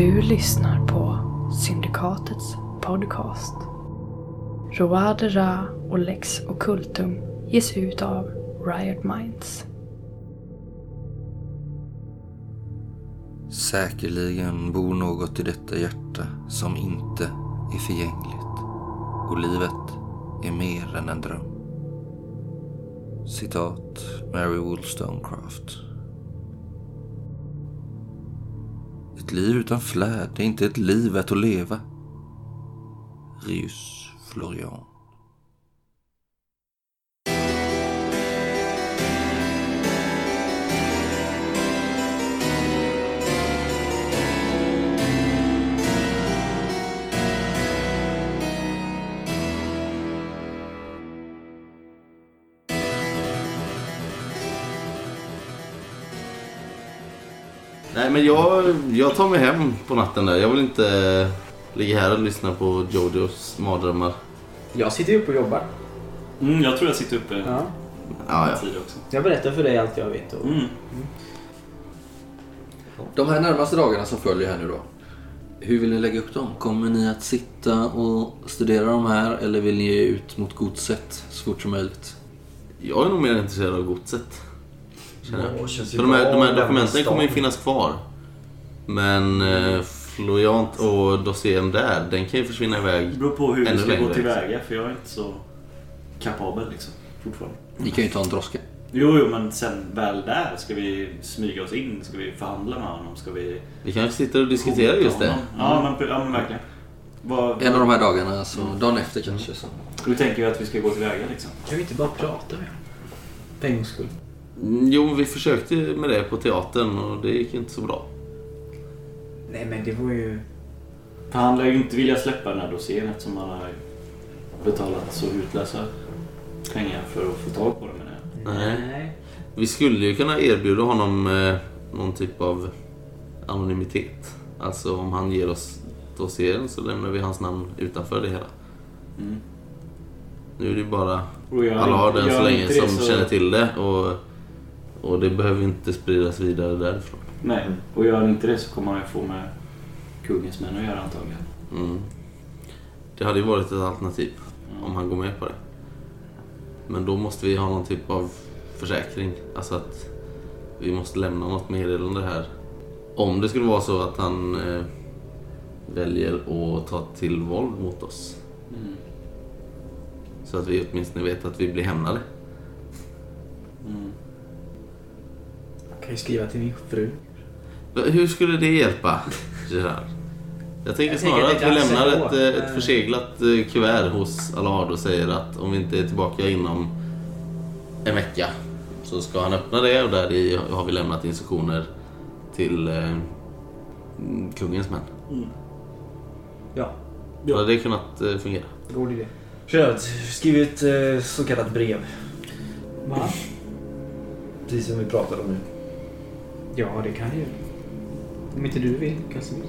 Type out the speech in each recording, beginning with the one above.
Du lyssnar på Syndikatets podcast. Roadera och Lex Occultum ges ut av Riot Minds. Säkerligen bor något i detta hjärta som inte är förgängligt och livet är mer än en dröm. Citat Mary Wollstonecraft. Ett liv utan flärd är inte ett liv värt att leva. Rius Florian. Nej men jag, jag tar mig hem på natten där. Jag vill inte ligga här och lyssna på Jojos mardrömmar. Jag sitter ju uppe och jobbar. Mm, jag tror jag sitter uppe Ja. Ja, ja. tid också. Jag berättar för dig allt jag vet. Och... Mm. De här närmaste dagarna som följer här nu då. Hur vill ni lägga upp dem? Kommer ni att sitta och studera de här eller vill ni ge ut mot godset så fort som möjligt? Jag är nog mer intresserad av godset. Ja, känns de här, de här dokumenten kommer ju finnas kvar. Men eh, Floriant och dossiern där, den kan ju försvinna iväg. Det beror på hur vi ska längre, gå tillväga för jag är inte så kapabel liksom. Fortfarande. Ni kan ju ta en droska. Jo, jo, men sen väl där ska vi smyga oss in. Ska vi förhandla med honom? Ska vi... Vi kanske sitter och diskuterar just det. Ja, men, ja, men verkligen. Vad, En av de här dagarna, så dagen efter kanske. Så. Hur tänker vi att vi ska gå tillväga liksom? Kan vi inte bara prata med honom? För en gångs skull. Mm, Jo, vi försökte med det på teatern och det gick inte så bra. Nej men det var ju... För han lär ju inte vilja släppa den här dossiern eftersom han har betalat så utlösa pengar för att få tag på den. menar jag. Nej. Vi skulle ju kunna erbjuda honom eh, någon typ av anonymitet. Alltså om han ger oss dossieren så lämnar vi hans namn utanför det hela. Mm. Nu är det ju bara alla har den så länge som så- känner till det. Och, och det behöver inte spridas vidare därifrån. Nej, och gör inte det så kommer han ju få med kungens män att göra antagligen. Mm. Det hade ju varit ett alternativ om han går med på det. Men då måste vi ha någon typ av försäkring. Alltså att vi måste lämna något meddelande här. Om det skulle vara så att han eh, väljer att ta till våld mot oss. Mm. Så att vi åtminstone vet att vi blir hämnade. Mm. Kan ju skriva till min fru. Hur skulle det hjälpa, Gerard? Jag tänker Jag snarare att vi lämnar ett, ett förseglat eh, kuvert hos Allard och säger att om vi inte är tillbaka inom en vecka så ska han öppna det och där i har vi lämnat instruktioner till eh, mm, kungens män. Ja, Hade det kunnat eh, fungera? god idé. Kör, skriv ett eh, så kallat brev. Va? Precis som vi pratade om nu. Ja, det kan jag ju. Om inte du vill, Casimir.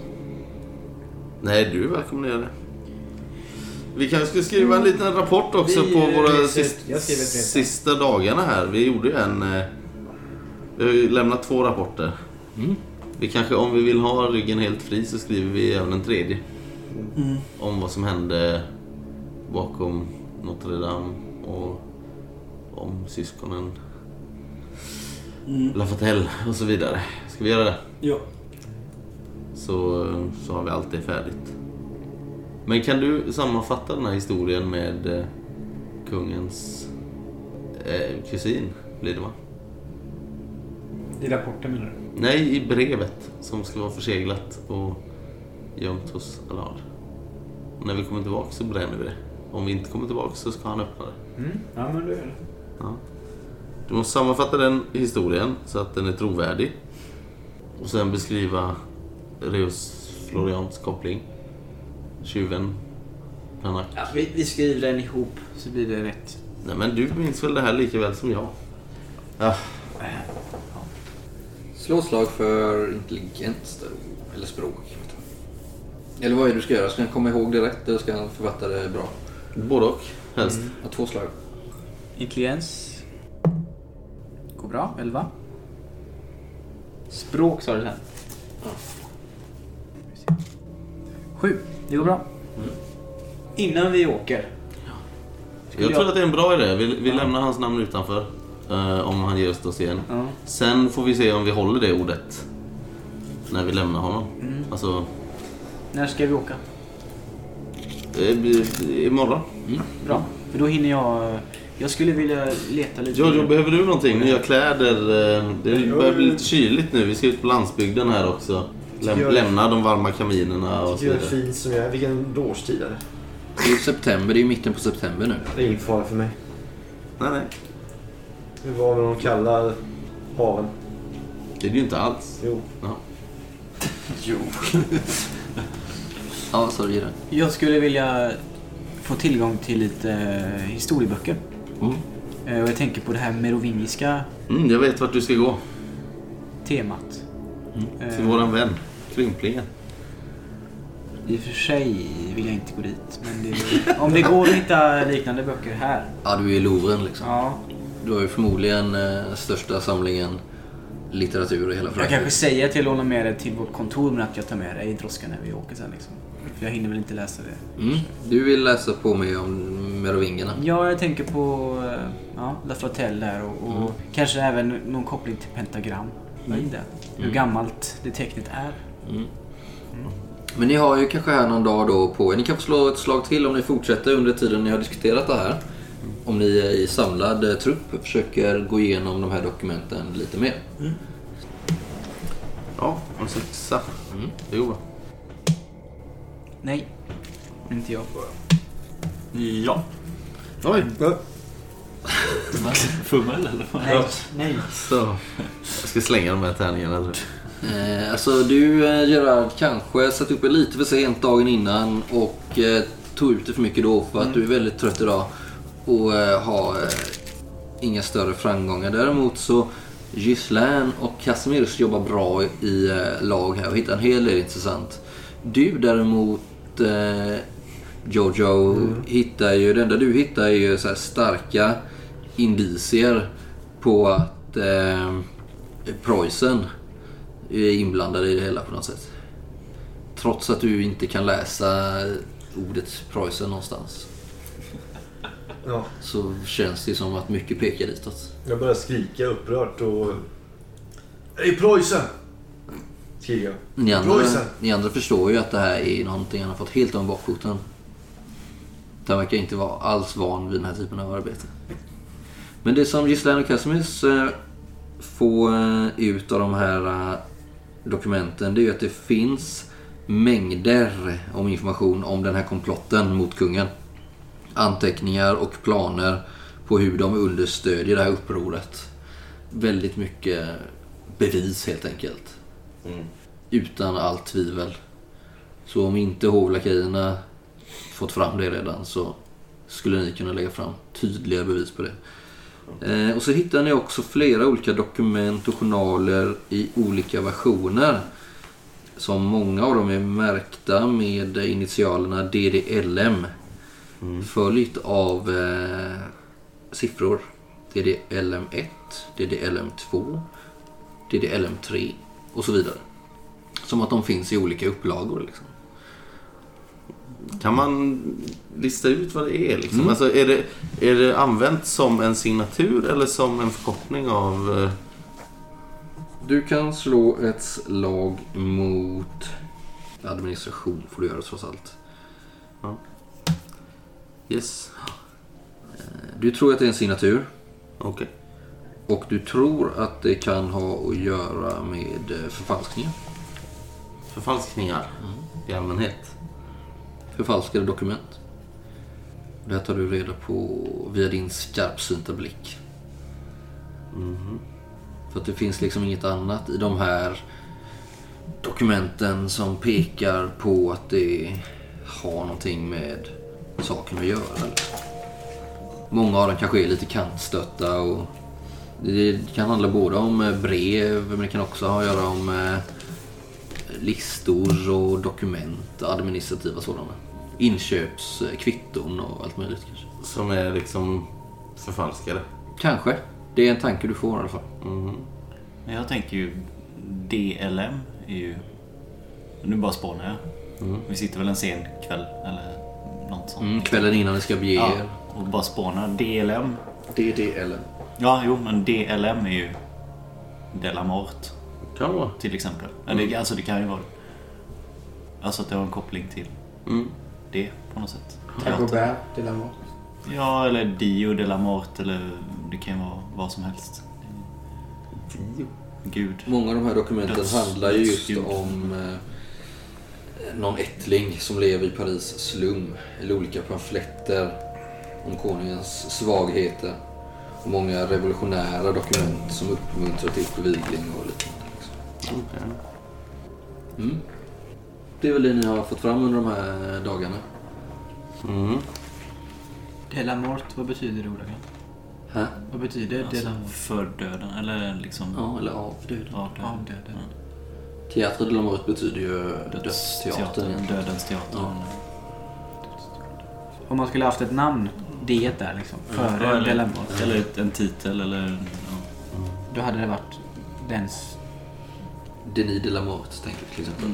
Nej, du är välkommen att göra det. Vi kanske ska skriva en liten rapport också Vi, på våra reser- sist, jag skriver ett brev. sista dagarna här. Vi gjorde ju en... eh, Vi har ju lämnat två rapporter. Mm. Vi kanske, om vi vill ha ryggen helt fri så skriver vi även en tredje. Om vad som hände bakom Notre Dame och om syskonen Lafatelle och så vidare. Ska vi göra det? Ja. så, så har vi allt det färdigt. Men kan du sammanfatta den här historien med eh, kungens eh, kusin, blir det va? I rapporten menar du? Nej, i brevet som ska vara förseglat och gömt hos Allard. Och när vi kommer tillbaka så bränner vi det. Om vi inte kommer tillbaka så ska han öppna det. Mm. Ja, men du gör det. Ja. Du måste sammanfatta den historien så att den är trovärdig. Och sen beskriva Reus Florians koppling. Tjuven. Ja, vi, vi skriver den ihop så blir det rätt. Nej men du minns väl det här lika väl som jag? Ja, Slå slag för intelligens eller språk. Eller vad är det du ska göra? Ska han komma ihåg det rätt eller ska han författa det bra? både och helst. Ja, två slag. Intelligens. Går bra. 11. Språk sa du sen. Sju. Det går bra. Innan vi åker. Jag tror att det är en bra idé. Vi, vi lämnar hans namn utanför. eh, om han ger oss oss igen. Ja. Sen får vi se om vi håller det ordet. När vi lämnar honom. Alltså, När ska vi åka? det blir imorgon. Bra. För då hinner jag... Jag skulle vilja leta lite... Jojo, behöver du någonting? Nya kläder? eh, Det börjar bli lite kyligt nu. Vi ska ut på landsbygden här också. Läm lämna de varma kaminerna och så Jag är vidare. fin som jag är. Vilken årstid är det? Det är ju september, det är ju mitten på september nu. Det är ingen fara för mig. Nej, nej. Hur var med de kalla haven? Det är det ju inte alls. Jo. Ja. Jo. Ja, Jirre? Jag skulle vilja få tillgång till lite eh, historieböcker. Mm. Eh, Och jag tänker på det här merovingiska Mm, jag vet vart du ska gå. temat. Eh, Till våran vän. Krymplingen. I och för sig vill jag inte gå dit. Men det, om det går att hitta liknande böcker här. Ja, du är i Louvren liksom. Ja, Du har ju förmodligen eh, största samlingen litteratur i hela jag Frankrike. kanske säger jag lånar med det till vårt kontor men att jag tar med det i droskan när vi åker sen. Liksom. För jag hinner väl inte läsa det. Mm. Du vill läsa på mig om merovingerna? Ja, jag tänker på eh, ja, La Flottelle där och, och kanske även någon koppling till pentagram. Vad är det? Hur gammalt det tecknet är. Men ni har ju kanske här någon dag då på er. Ni kan få slå ett slag till om ni fortsätter under tiden ni har diskuterat det här. Om ni är i samlad trupp försöker gå igenom de här dokumenten lite mer. Ja, en sexa. Mm. Det går bra. Nej, inte jag. Ja. Oj! Fummel eller? vad? Nej, nej. Så. Jag ska slänga de här tärningarna. tror jag. Eh, alltså du eh, Gerard kanske satt uppe lite för sent dagen innan och eh, tog ut det för mycket då för att du är väldigt trött idag och eh, har eh, inga större framgångar. Däremot så Ghislaine och Casimirs jobbar bra i eh, lag här och hittar en hel del intressant. Du däremot eh, Jojo hittar ju, det enda du hittar är ju så här starka indicier på att eh, Preussen är inblandade i det hela på något sätt. Trots att du inte kan läsa ordet Preussen någonstans. Ja. Så känns det som att mycket pekar ditåt. Jag börjar skrika upprört och... Hej Preussen! Skriker jag. Ni andra, Preussen! ni andra förstår ju att det här är någonting han har fått helt om bakfoten. Han verkar inte vara alls van vid den här typen av arbete. Men det som Ghislaine och Casimis eh, får eh, ut av de här eh, dokumenten det är ju att det finns mängder om information om den här komplotten mot kungen. Anteckningar och planer på hur de understödjer det här upproret. Väldigt mycket bevis helt enkelt. Utan allt tvivel. Så om inte hovlakejerna fått fram det redan så skulle ni kunna lägga fram tydliga bevis på det. Eh, och så hittar ni också flera olika dokument och journaler i olika versioner. Som många av dem är märkta med initialerna DDLM. Följt av eh, siffror. DDLM1, DDLM2, DDLM3 och så vidare. Som att de finns i olika upplagor. Liksom. Kan man lista ut vad det är? Liksom? Mm. Alltså, är, det, är det använt som en signatur eller som en förkortning av... eh, Du kan slå ett slag mot administration får du göra trots allt. Yes. Du tror att det är en signatur Okej. och du tror att det kan ha att göra med eh, förfalskningar. Förfalskningar i allmänhet. Förfalskade dokument. Det här tar du reda på via din skarpsynta blick. Mhm. För att det finns liksom inget annat i de här dokumenten som pekar på att det har någonting med saken att göra. Många av dem kanske är lite kantstötta och det kan handla både om eh, brev men det kan också ha att göra om eh, listor och dokument, administrativa sådana. Inköpskvitton och allt möjligt kanske. Som är liksom förfalskade. Kanske. Det är en tanke du får i alla fall. Men Jag tänker ju DLM är ju... Nu bara spanar jag. Vi sitter väl en sen kväll eller något sånt. Mm, kvällen innan ni ska bege Ja, och bara spånar. DLM. DDL. Ja, jo, men DLM är ju Delamort Kan vara. till exempel. Eller, alltså det kan ju vara Alltså att det har en koppling till Mm. Det på något sätt. Dagobert de la Mort. Ja, eller Dio Delamort eller det kan vara vad som helst. Dio. Gud. Många av de här dokumenten Döds- handlar ju just dödsgud. om eh, någon ättling som lever i Paris slum. Eller olika pamfletter om konungens svagheter. Och många revolutionära dokument som uppmuntrar till förvigling och liknande. Liksom. Mm. Det är väl det ni har fått fram under de här dagarna. Mm. De la Mort, vad betyder det ordagrant? Vad betyder de Alltså, la Mort? för döden, eller liksom... Ja, eller av döden. Av döden. Av döden. Teater de la Mort betyder ju dödsteatern. egentligen. Dödens teater. Ja. Om man skulle haft ett namn, det där liksom, före Ja, eller, Mort. eller en titel eller... Ja. Då hade det varit dens Denis de la Mort, tänker vi till exempel.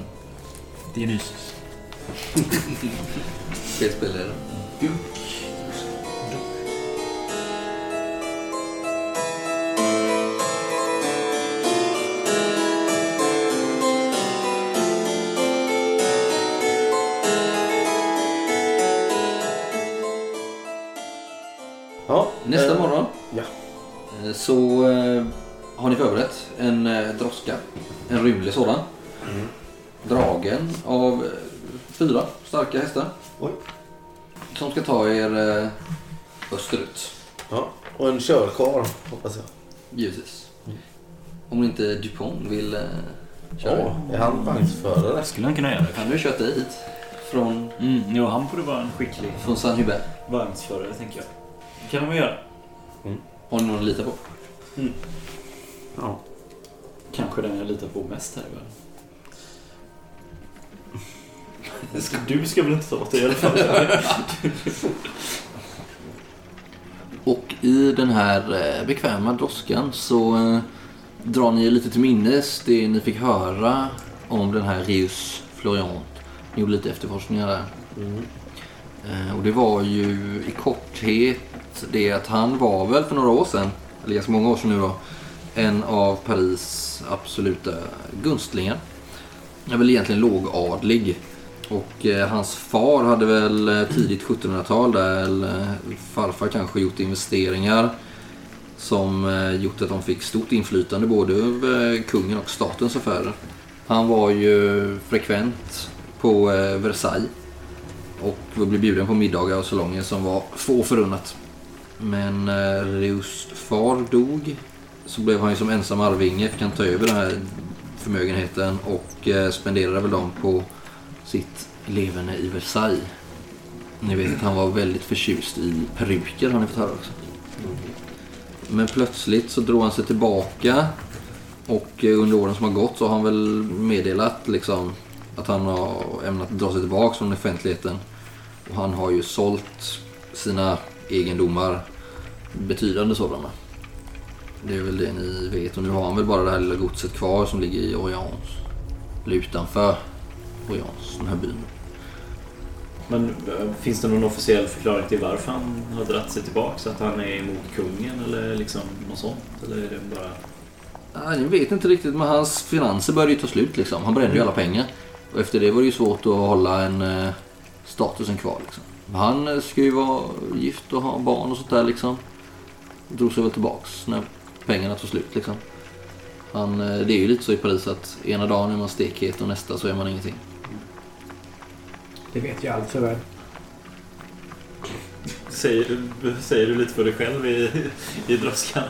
Dionysus. Spelspelare. Ja, Nästa eh, morgon ja. eh, så eh, har ni förberett en eh, droska. En rymlig sådan. Dragen av eh, fyra starka hästar. Oj. Som ska ta er eh, österut. Ja, och en körkar hoppas jag. Givetvis. Om inte Dupont vill eh, köra. Ja, är han vagnsförare? Skulle han kunna göra det? Han har ju kört dit. Från, Mm, jo, han borde vara en skicklig från San Hubert. vagnsförare, tänker jag. Det kan de göra. Har ni någon att lita på? Ja. Kanske den jag litar på mest här i världen. Du ska väl inte ta åt dig i alla fall? Och i den här eh, bekväma droskan så eh, drar ni lite till minnes det ni fick höra om den här Reus Florian. Ni gjorde lite efterforskningar där. Eh, Och det var ju i korthet det att han var väl för några år sedan, eller ganska många år sedan nu då, en av Paris absoluta gunstlingar. är väl egentligen lågadlig. Och eh, hans far hade väl eh, tidigt 1700-tal där, eller eh, farfar kanske gjort investeringar som eh, gjort att de fick stort inflytande både över kungen och statens affärer. Han var ju frekvent på eh, Versailles och blev bjuden på middagar och salonger som var få förunnat. Men eh, Reus far dog så blev han ju som ensam arvinge, fick han ta över den här förmögenheten och eh, spenderade väl dem på sitt leverne i Versailles. Ni vet att han var väldigt förtjust i peruker har ni fått höra också. Men plötsligt så drog han sig tillbaka och eh, under åren som har gått så har han väl meddelat liksom att han har ämnat dra sig tillbaka från offentligheten. Och han har ju sålt sina egendomar, betydande sådana. Det är väl det ni vet och nu har han väl bara det här lilla godset kvar som ligger i Orleans. Eller utanför Orleans, den här byn. Men eh, finns det någon officiell förklaring till varför han har dragit sig tillbaka? Så att han är emot kungen eller liksom något sånt? Eller är det bara... Jag vet inte riktigt, men hans finanser började ju ta slut liksom. Han brände ju alla pengar. Och efter det var det ju svårt att hålla en eh, statusen kvar liksom. Han eh, ska ju vara gift och ha barn och sånt där liksom. Drog sig väl tillbaks när pengarna tog slut liksom. Han, eh, det är ju lite så i Paris att ena dagen är man stekhet och nästa så är man ingenting. Det vet jag allt väl. Säger du, säger du lite för dig själv i, i droskan?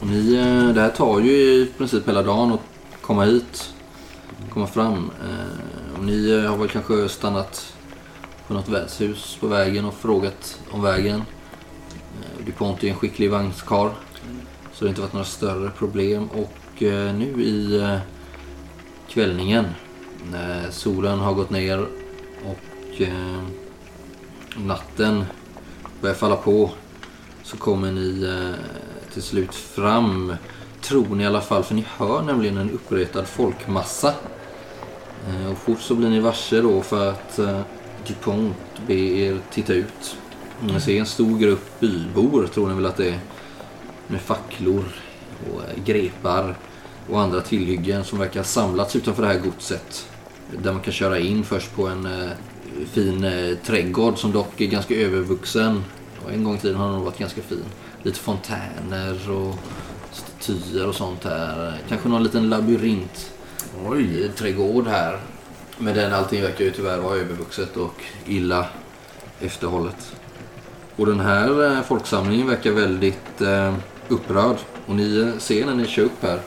Och ni, eh, det här tar ju i princip hela dagen att komma hit, komma fram. Eh, Och ni eh, har väl kanske stannat på något värdshus på vägen och frågat om vägen. DuPont är ju en skicklig vagnskarl. Så det har inte varit några större problem. Och nu i kvällningen Eh, solen har gått ner och eh, natten börjar falla på så kommer ni eh, till slut fram. Tror ni i alla fall, för ni hör nämligen en uppretad folkmassa Eh, Och fort så blir ni varse då för att eh, DuPont ber er titta ut. Ni ser en stor grupp bybor tror ni väl att det är. Med facklor och eh, grepar och andra tillhyggen som verkar ha samlats utanför det här godset. Där man kan köra in först på en eh, fin eh, trädgård som dock är ganska övervuxen. Och en gång i tiden har den nog varit ganska fin. Lite fontäner och statyer och sånt här. Kanske någon liten labyrint Oj. trädgård här. Men den allting verkar ju tyvärr vara övervuxet och illa efterhållet. Och den här eh, folksamlingen verkar väldigt eh, upprörd. Och ni eh, ser när ni kör upp här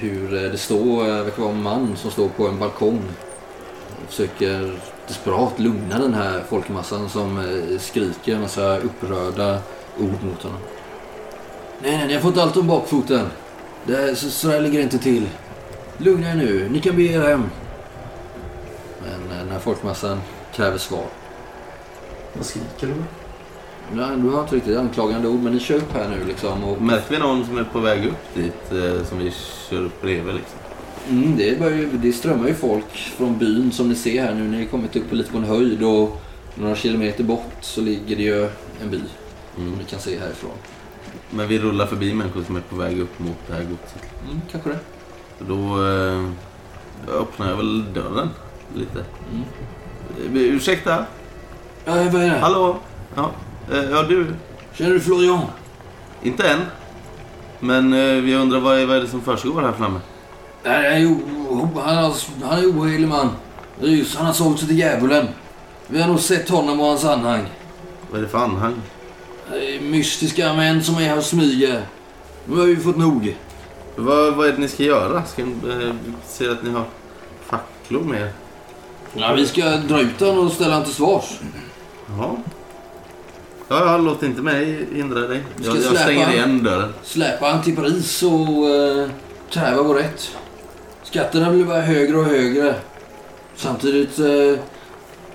hur eh, det står, eh, verkar vara en man som står på en balkong. Och försöker desperat lugna den här folkmassan som eh, skriker en massa upprörda ord mot honom. Nej, nej, ni har fått allt om bakfoten. Det här, så, så där ligger det inte till. Lugna er nu, ni kan bege er hem. Men den här folkmassan kräver svar. Vad skriker du? Nej, du har inte riktigt anklagande ord, men ni kör upp här nu liksom. Och, Märker vi någon som är på väg upp dit eh, som vi kör upp bredvid liksom? mm, det, börjar, det strömmar ju folk från byn som ni ser här nu. Ni har kommit upp på lite på en höjd och några kilometer bort så ligger det ju en by. Mm. Ni kan se härifrån. Men vi rullar förbi människor som är på väg upp mot det här godset. Mm, kanske det. Då eh, öppnar jag väl dörren lite. Mm. Eh, Ursäkta? Ja, vad är det? Hallå? Ja, ja du? Känner du Florian? Inte än. Men eh, vi undrar vad är, vad är det som försiggår här framme? Nej, han är han är- ohelig man. Rys, Han har sålt sig till djävulen. Vi har nog sett honom och hans anhang. Vad är det för anhang? Det är mystiska män som är här och smyger. Nu har vi fått nog. Vad, vad är det ni ska göra? Ska ni, eh, se att ni har facklor med er? Ja, vi ska dra ut honom och ställa honom till svars. Jaha. Ja, ja, låt inte mig hindra dig. Jag, jag stänger igen dörren. Släpa han till Paris och uh, kräva vår rätt. Skatterna blir bara högre och högre. Samtidigt eh,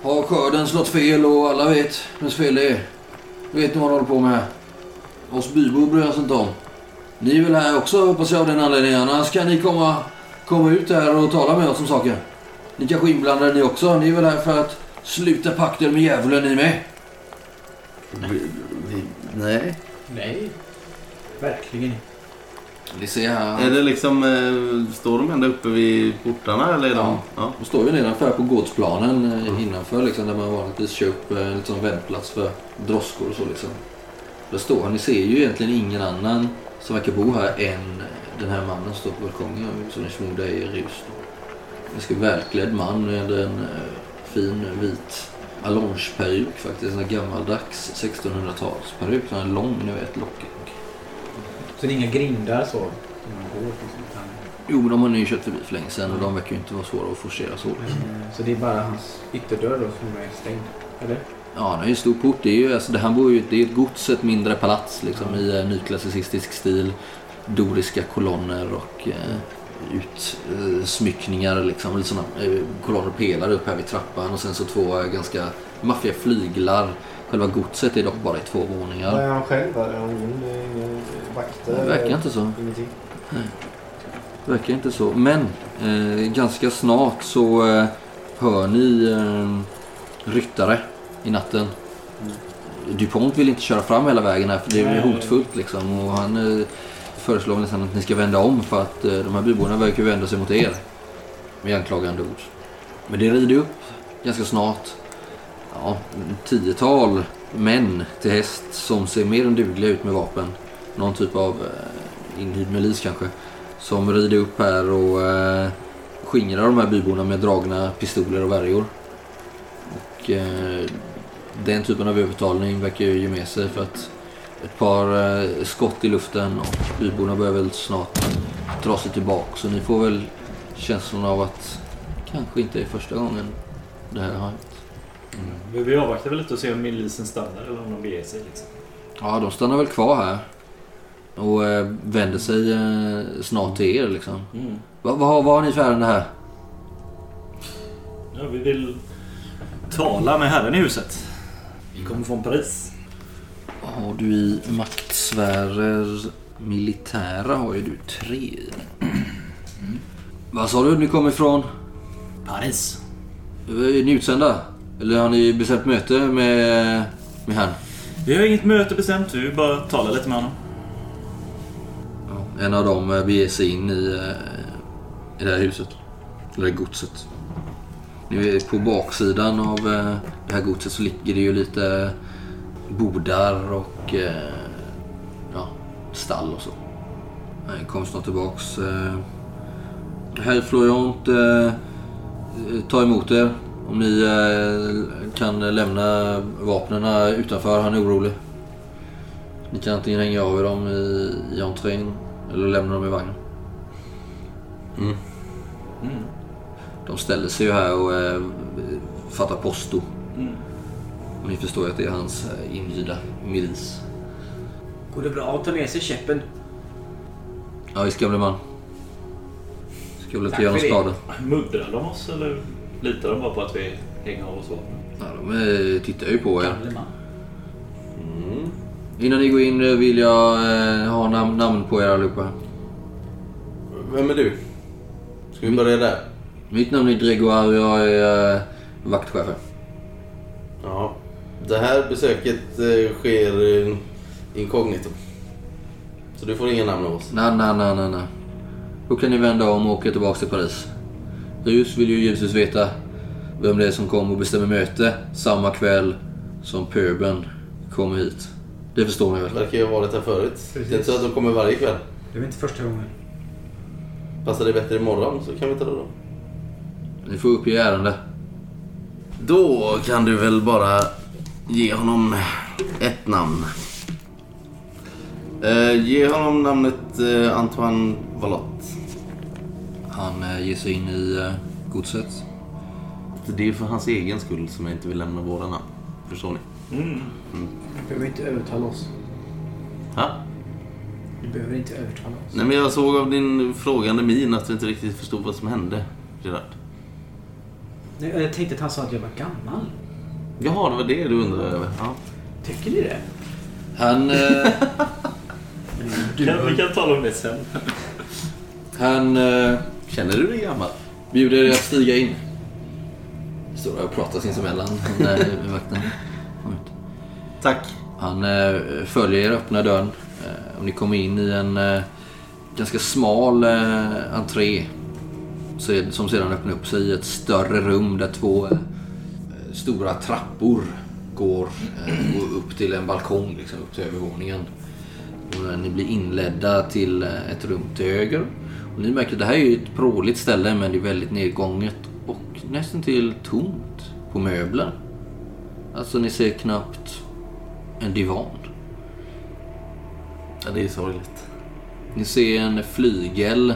har skörden slått fel och alla vet vems fel det är. Vet ni vad de håller på med? Oss bybor bryr oss inte om. Ni är väl här också hoppas jag av den anledningen. Annars kan ni komma, komma ut här och tala med oss om saker. Ni kanske inblandade ni också. Ni är väl här för att sluta pakter med djävulen ni med. Vi, vi, nej. Nej, verkligen inte. Ni ser här. Är det liksom... Eh, står de ända uppe vid portarna eller är de... Ja. ja. De står ju nedanför på gårdsplanen eh, innanför liksom, där man vanligtvis kör upp eh, en liksom, vändplats för droskor och så. Liksom. Där står han. Ni ser ju egentligen ingen annan som verkar bo här än den här mannen som står på balkongen. Som ni förmodar är Rus. En ganska välklädd man med en eh, fin vit allongeperuk faktiskt. En gammaldags 1600-talsperuk. Sån här lång, ni vet, lockig. Så det är inga grindar så? Jo, men de har ni ju kört förbi för länge sedan och de verkar ju inte vara svåra att forcera så. Liksom. Så det är bara hans ytterdörr då som är stängd? Eller? Ja, han har ju en stor port. Det är ju, alltså, det, han bor ju, det är ett gods, ett mindre palats liksom, i eh, nyklassicistisk stil. Doriska kolonner och eh, utsmyckningar. Liksom, lite såna, eh, kolonner och pelare upp här vid trappan och sen så två eh, ganska maffiga flyglar. Själva godset är dock bara i två Vad våningar. är han själv? Är han ingen, vakter? Det verkar inte så. Ingenting. Det verkar inte så. Men eh, ganska snart så eh, hör ni eh, ryttare i natten. DuPont vill inte köra fram hela vägen här för det är Nej. hotfullt liksom. Och han eh, föreslår nästan att ni ska vända om för att eh, de här byborna verkar ju vända sig mot er. Med anklagande ord. Men det rider upp ganska snart. Ja, ett tiotal män till häst som ser mer än dugliga ut med vapen. Någon typ av eh, inhyrd milis kanske. Som rider upp här och eh, skingrar de här byborna med dragna pistoler och värjor. Och eh, den typen av övertalning verkar ju ge med sig för att ett par eh, skott i luften och byborna börjar väl snart dra sig tillbaka. Så ni får väl känslan av att kanske inte är första gången det här har hänt. Vi, vi avvaktar väl lite och ser om milisen stannar eller om de beger sig. Liksom. Ja, de stannar väl kvar här. Och eh, vänder sig eh, snart till er liksom. Mm. Vad har- vad har ni för ärende här? Ja, vi vill tala med herren i huset. Vi kommer från Paris. Har du i maktsfärer militära har ju du tre i. Vad sa du ni kom ifrån? Paris. Är ni utsända? Eller har ni bestämt möte med, med han? Vi har inget möte bestämt, vi bara tala lite med honom. Ja, en av dem eh, beger sig in i, eh, i det här huset. Eller det här godset. Ni vet, på baksidan av eh, det här godset så ligger det ju lite bodar och eh, ja, stall och så. Jag kommer snart tillbaks. eh. Herr Floriant, eh, ta emot er. Om ni eh, kan lämna vapnen utanför, han är orolig. Ni kan antingen hänga av er dem i, i entrén eller lämna dem i vagnen. Mm. De ställer sig ju här och eh, fattar posto. Och ni förstår ju att det är hans eh, inhyrda milis. Går det bra att ta med sig käppen? Ja, visst gamle man. Ska väl inte göra någon skada. Muddrar de oss eller litar de bara på att vi hänger av oss vapnen? Ja, de eh, tittar ju på er. Gamle man. Innan ni går in eh, vill jag eh, ha nam- namn på er allihopa. Vem är du? Ska vi börja där? Mitt namn är Gregoire och jag är eh, vaktchef. Ja. Det här besöket eh, sker eh, inkognito. Så du får inga namn av oss. Nej, nej, nej, nej, nej. Då kan ni vända om och åka tillbaka till Paris. Rus vill ju givetvis veta vem det är som kommer och bestämmer möte samma kväll som pöben kommer hit. Det förstår ni väl? Verkar ju ha varit här förut. Det är inte så att de kommer varje kväll. Det var inte första gången. Passar det bättre imorgon så kan vi ta det då. Ni får upp i ärende. Då kan du väl bara ge honom ett namn. Eh, ge honom namnet eh, Antoine Valotte. Han eh, ger sig in i eh, godset. Det är för hans egen skull som jag inte vill lämna våra namn. Förstår ni? Mm. Du behöver inte övertala oss. Ha? Du behöver inte övertala oss. Nej men jag såg av din frågande min att du inte riktigt förstod vad som hände, Gerard. Jag tänkte att han sa att jag var gammal. Jaha, det var det du undrade över. Ja. Tycker ni det? Han, eh, Kan, vi kan tala om det sen. han eh, Känner du dig gammal? bjuder er att stiga in. Står och pratar sinsemellan. Den där vakten. Tack. Han eh, följer er, öppnar dörren eh, och ni kommer in i en eh, ganska smal eh, entré. Så är- Som sedan öppnar upp sig i ett större rum där två eh, stora trappor går, eh, går upp till en balkong, liksom, upp till övervåningen. Och eh, ni blir inledda till eh, ett rum till höger. Och ni märker att det här är ett pråligt ställe men det är väldigt nedgånget och nästan till tomt på möbler. Alltså ni ser knappt en divan. Ja, det är sorgligt. Ni ser en flygel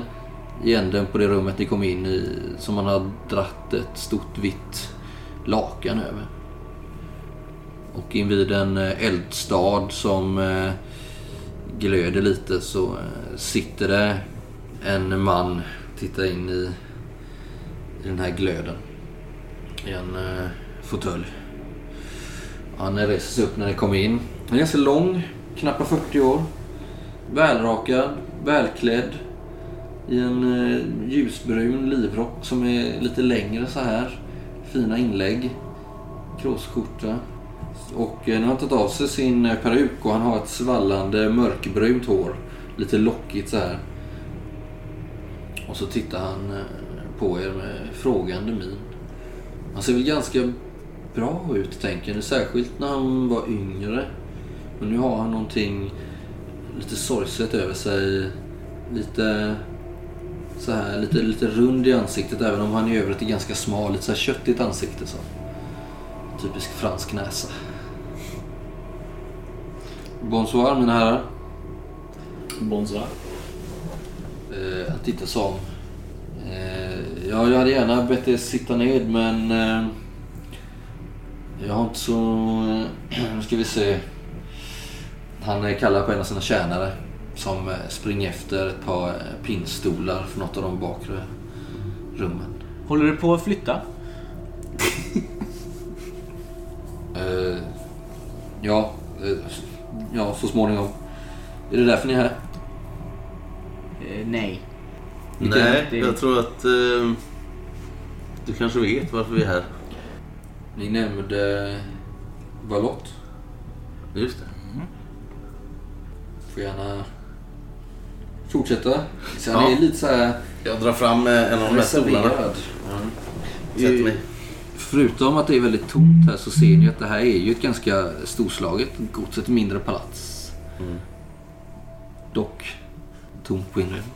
i änden på det rummet ni kom in i som man har dratt ett stort vitt lakan över. Och invid en eh, eldstad som eh, glöder lite så eh, sitter det en man tittar in i, i den här glöden. I en eh, fåtölj. Han reser sig upp när ni kommer in. Han är ganska lång, knappt 40 år. Välrakad, välklädd. I en eh, ljusbrun livrock som är lite längre så här. Fina inlägg. kråsskjorta. Och eh, nu har han tagit av sig sin eh, peruk och han har ett svallande mörkbrunt hår. Lite lockigt så här. Och så tittar han eh, på er med frågande min. Han ser väl ganska bra ut tänker ni. Särskilt när han var yngre. Men nu har han någonting lite sorgset över sig. Lite så här, lite, lite rund i ansiktet även om han i övrigt är ganska smal. Lite så här köttigt ansikte. Så. Typisk fransk näsa. Bonsoir mina herrar. Bonsoir. Eh, att titta som. Eh, ja, jag hade gärna bett er sitta ned men eh, jag har inte så... Eh, nu ska vi se. Han kallar på en av sina tjänare som eh, springer efter ett par eh, pinnstolar från något av de bakre rummen. Håller du på att flytta? Eh, ja, eh, ja, så småningom. Är det därför ni är här? Eh, nej. Vilken- Nej, det- jag tror att... Du kanske vet varför vi är här? Ni nämnde Valott. Just det. Får gärna fortsätta. Så Ja. Är lite så här Jag drar fram eh, en av de här stolarna. Sätter mig. Förutom att det är väldigt tomt här så ser ni att det här är ju ett ganska storslaget gods, ett mindre palats. Mm. Dock tomt på inredning.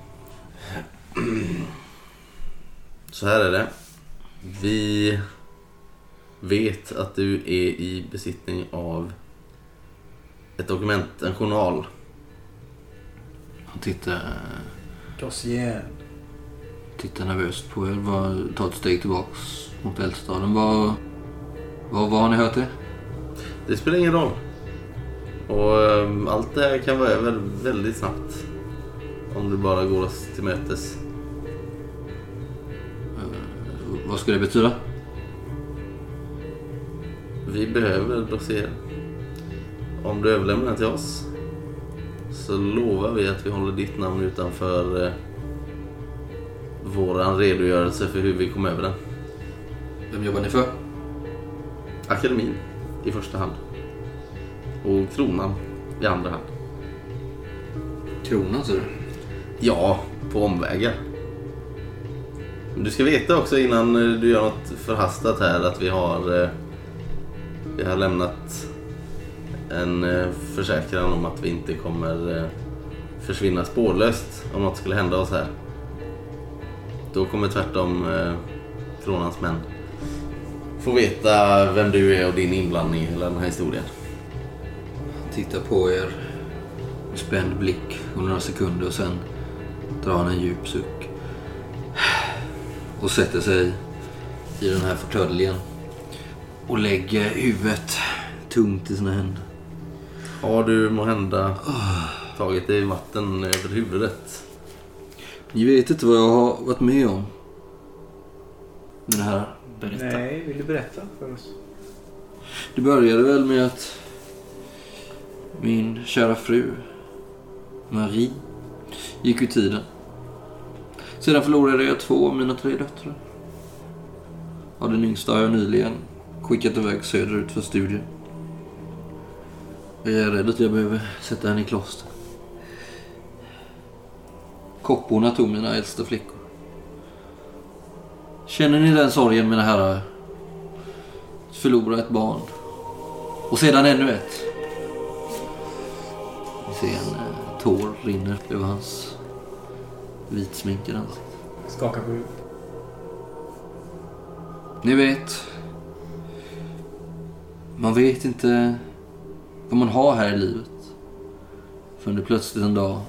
Så här är det. Vi vet att du är i besittning av ett dokument, en journal. Han tittar, Dossier. tittar nervöst på er. Var, tar ett steg tillbaks mot eldstaden. Vad, vad, vad har ni hört det? Det spelar ingen roll. Och ehm, allt det här kan vara över väldigt snabbt. Om du bara går oss till mötes. Vad ska det betyda? Vi behöver dossier. Om du överlämnar den till oss så lovar vi att vi håller ditt namn utanför eh, våran redogörelse för hur vi kom över den. Vem jobbar ni för? Akademin i första hand. Och kronan i andra hand. Kronan, ser du? Ja, på omvägar. Men du ska veta också innan eh, du gör något förhastat här att vi har, eh, vi har lämnat en eh, försäkran om att vi inte kommer eh, försvinna spårlöst om något skulle hända oss här. Då kommer tvärtom eh, kronans män få veta vem du är och din inblandning i hela den här historien. Titta tittar på er med spänd blick under några sekunder och sen drar han en djup suck. Och sätter sig i den här fåtöljen. Och lägger huvudet tungt i sina händer. Har du måhända tagit dig vatten över huvudet? Ni vet inte vad jag har varit med om. Det här. Berätta. Nej, vill du berätta för oss? Det började väl med att min kära fru Marie gick ur tiden. Sedan förlorade jag två av mina tre döttrar. Och den yngsta har jag nyligen skickat iväg söderut för studier. Jag är rädd att jag behöver sätta henne i kloster. Kopporna tog mina äldsta flickor. Känner ni den sorgen mina herrar? Att förlora ett barn. Och sedan ännu ett. Vi ser en eh, tår rinner över hans vitsminkade ansikte. Skaka på huvudet. Ni vet. Man vet inte vad man har här i livet. Förrän det plötsligt en dag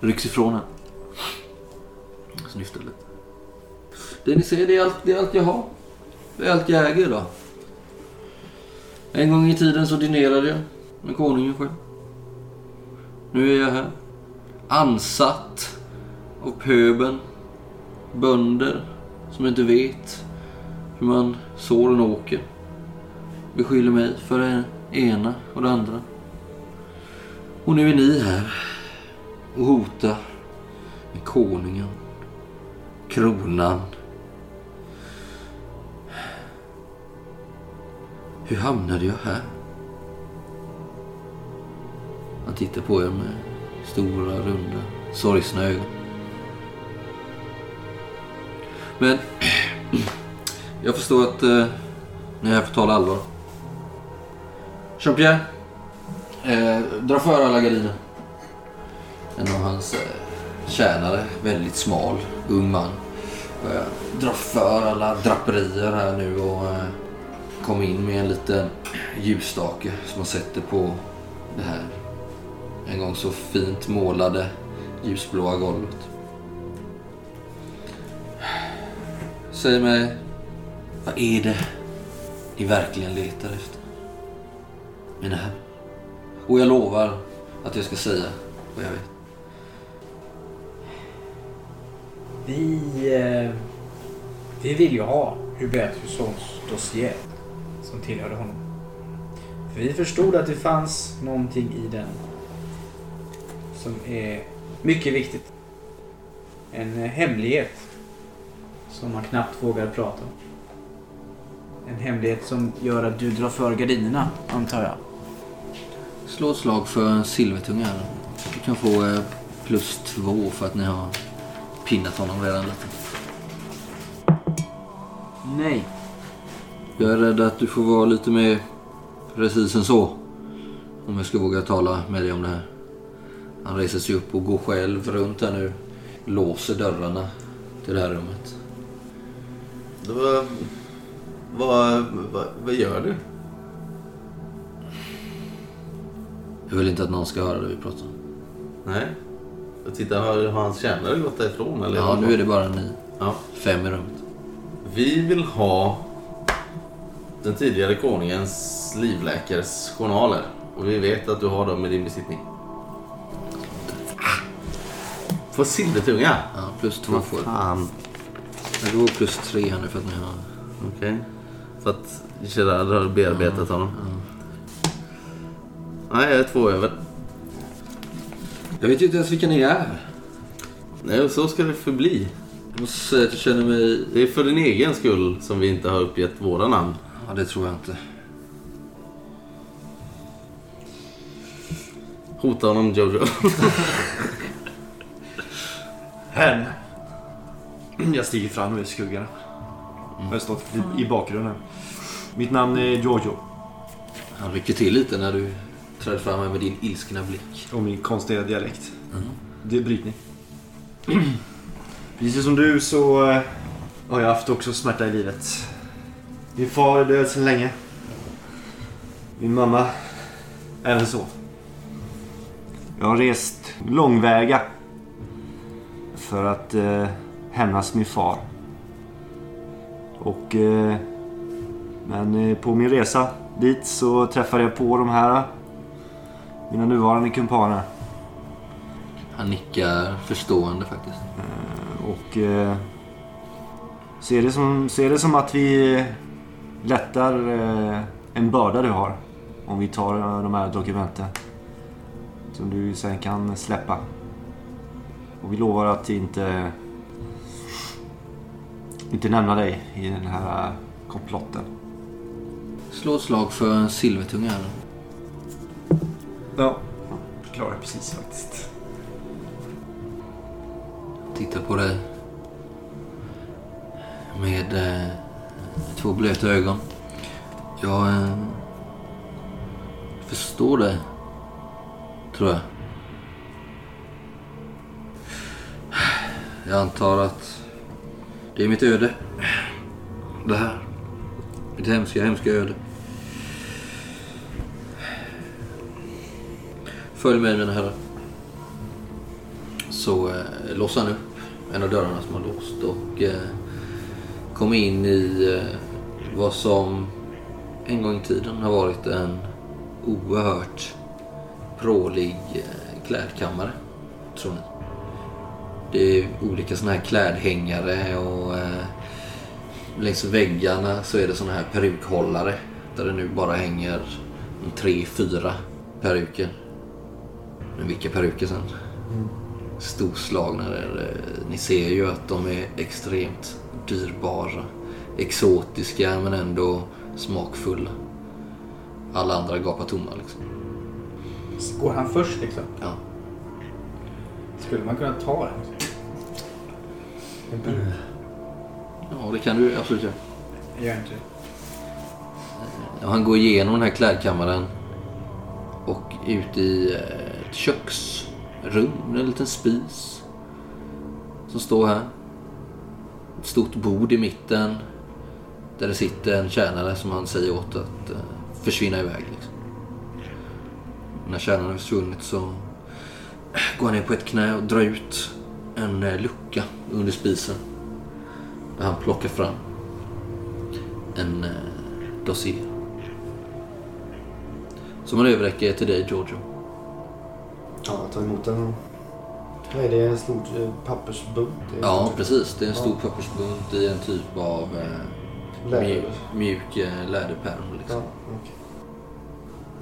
rycks ifrån en. Snyftar lite. Det ni ser, det är allt, det är allt jag har. Det är allt jag äger idag. En gång i tiden så dinerade jag med konungen själv. Nu är jag här. Ansatt av pöben. Bönder som inte vet hur man sår en åker. Beskyller mig för det ena och det andra. Och nu är ni här och hotar med konungen, kronan. Hur hamnade jag här? Han tittar på er med stora, runda, sorgsna ögon. Men jag förstår att eh, ni är här för att tala allvar. Jean-Pierre, eh, dra för alla gardiner. En av hans eh, tjänare, väldigt smal, ung man, börjar dra för alla draperier här nu och eh, kom in med en liten ljusstake som man sätter på det här en gång så fint målade ljusblåa golvet. Säg mig, vad är det ni verkligen letar efter? Mina herrar. Och jag lovar att jag ska säga vad jag vet. Vi, eh, vi vill ju ha Hubertussons dossier som tillhörde honom. För vi förstod att det fanns någonting i den som är mycket viktigt. En hemlighet som man knappt vågar prata om. En hemlighet som gör att du drar för gardinerna, antar jag. Slå ett slag för en silvertunga här. Du kan få eh, plus två för att ni har pinnat honom redan lite. Nej. Jag är rädd att du får vara lite mer precis än så. Om jag ska våga tala med dig om det här. Han reser sig upp och går själv runt här nu. Låser dörrarna till det här rummet. Då, vad, vad, vad gör du? Jag vill inte att någon ska höra det vi pratar om. Nej. Jag tittar, har, har hans tjänare gått därifrån? Eller Ja, nu är det bara ni. Ja. Fem i rummet. Vi vill ha den tidigare konungens livläkares journaler. Och vi vet att du har dem i din besittning. På silvertunga? Ja, plus två får fan. Det går plus tre här nu för att ni har... Okej. För att Gerard har bearbetat honom. Nej, jag är två över. Jag vet ju inte ens vilka ni är. Nej, och så ska det förbli. Jag måste säga att jag känner mig... Det är för din egen skull som vi inte har uppgett våra namn. Ja, det tror jag inte. Hota honom Jojo. Hen. Jag stiger fram ur skuggorna. Jag har stått i- i bakgrunden. Mitt namn är Jojo. Han rycker till lite när du träder fram här med din ilskna blick. Och min konstiga dialekt. Det är brytning. Precis som du så eh, har jag haft också smärta i livet. Min far är död sedan länge. Min mamma även så. Jag har rest långväga för att eh, hämnas min far. Och eh, men eh, på min resa dit så träffade jag på de här mina nuvarande kumpaner. Han nickar förstående faktiskt. Och eh, ser, det som, ser det som att vi lättar eh, en börda du har. Om vi tar eh, de här dokumenten. Som du sen kan släppa. Och vi lovar att inte inte nämna dig i den här eh, komplotten. Slå ett slag för en silvertunga här. Ja, klarar jag precis faktiskt. Tittar på dig. Med eh, två blöta ögon. Jag eh, förstår dig. Tror jag. Jag antar att det är mitt öde. Det här. Mitt hemska, hemska öde. Följ med mina herrar. Så eh, låser han upp en av dörrarna som har låst och eh, kom in i eh, vad som en gång i tiden har varit en oerhört prålig eh, klädkammare. Tror ni. Det är olika såna här klädhängare och eh, längs väggarna så är det såna här perukhållare där det nu bara hänger tre, fyra peruker. Vilka peruker sen? storslagna. Där, eh, Ni ser ju att de är extremt dyrbara. Exotiska men ändå smakfulla. Alla andra gapar tomma liksom. Går han först liksom? Ja. Skulle man kunna ta den? En burk? ja, det kan du absolut göra. Jag gör inte det. Ja, han går igenom den här klädkammaren och ut i eh, ett köksrum en liten spis som står här. Ett stort bord i mitten där det sitter en tjänare som han säger åt att eh, försvinna iväg. Liksom. När tjänaren har försvunnit så går han ner på ett knä och drar ut en eh, lucka under spisen. Där han plockar fram en eh, dossier. Som han överräcker till dig Giorgio. Ja, ta emot den. Vad är det? En stor eh, pappersbunt? Ja, stort. precis. Det är en stor Ja. pappersbunt i en typ av eh, Läder. mjuk, mjuk eh, läderpärm. Ja, Liksom. okej.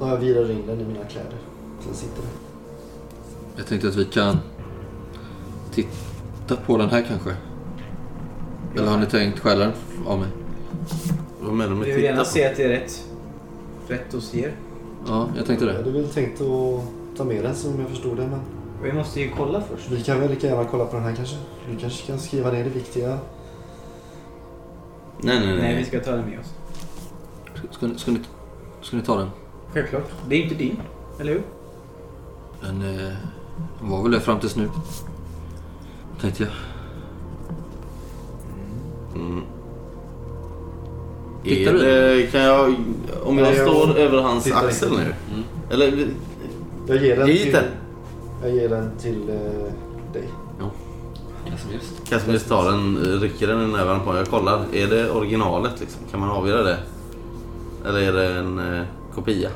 Ja, jag virar in den i mina kläder. Sen sitter den. Jag tänkte att vi kan titta på den här kanske. Eller har ni tänkt stjäla den av mig? vara med om Vi och vill gärna titta se på. att det är rätt, rätt hos er. Ja, jag tänkte det. hade väl tänkt att ta med den som jag förstod det. Men Vi måste ju kolla först. vi kan väl lika gärna kolla på den här kanske. Vi kanske kan skriva ner det viktiga. Nej, nej, Nej, nej. vi ska ta den med oss. Ska ni, ska ni, ska ni ta den? Självklart. Det är inte din, eller hur? Den eh, var väl det fram tills nu. Tänkte jag. Mm. Tittar Är du? det, kan jag... Om jag jag står över hans tittar axel inte. nu. Mm. Eller... Jag ger den Ge hit till, den. jag ger den till eh, dig. Casimir. Casimir tar den, rycker den i näven på. Jag kollar. Är det originalet liksom? Kan man avgöra det? Eller är det en eh, kopia?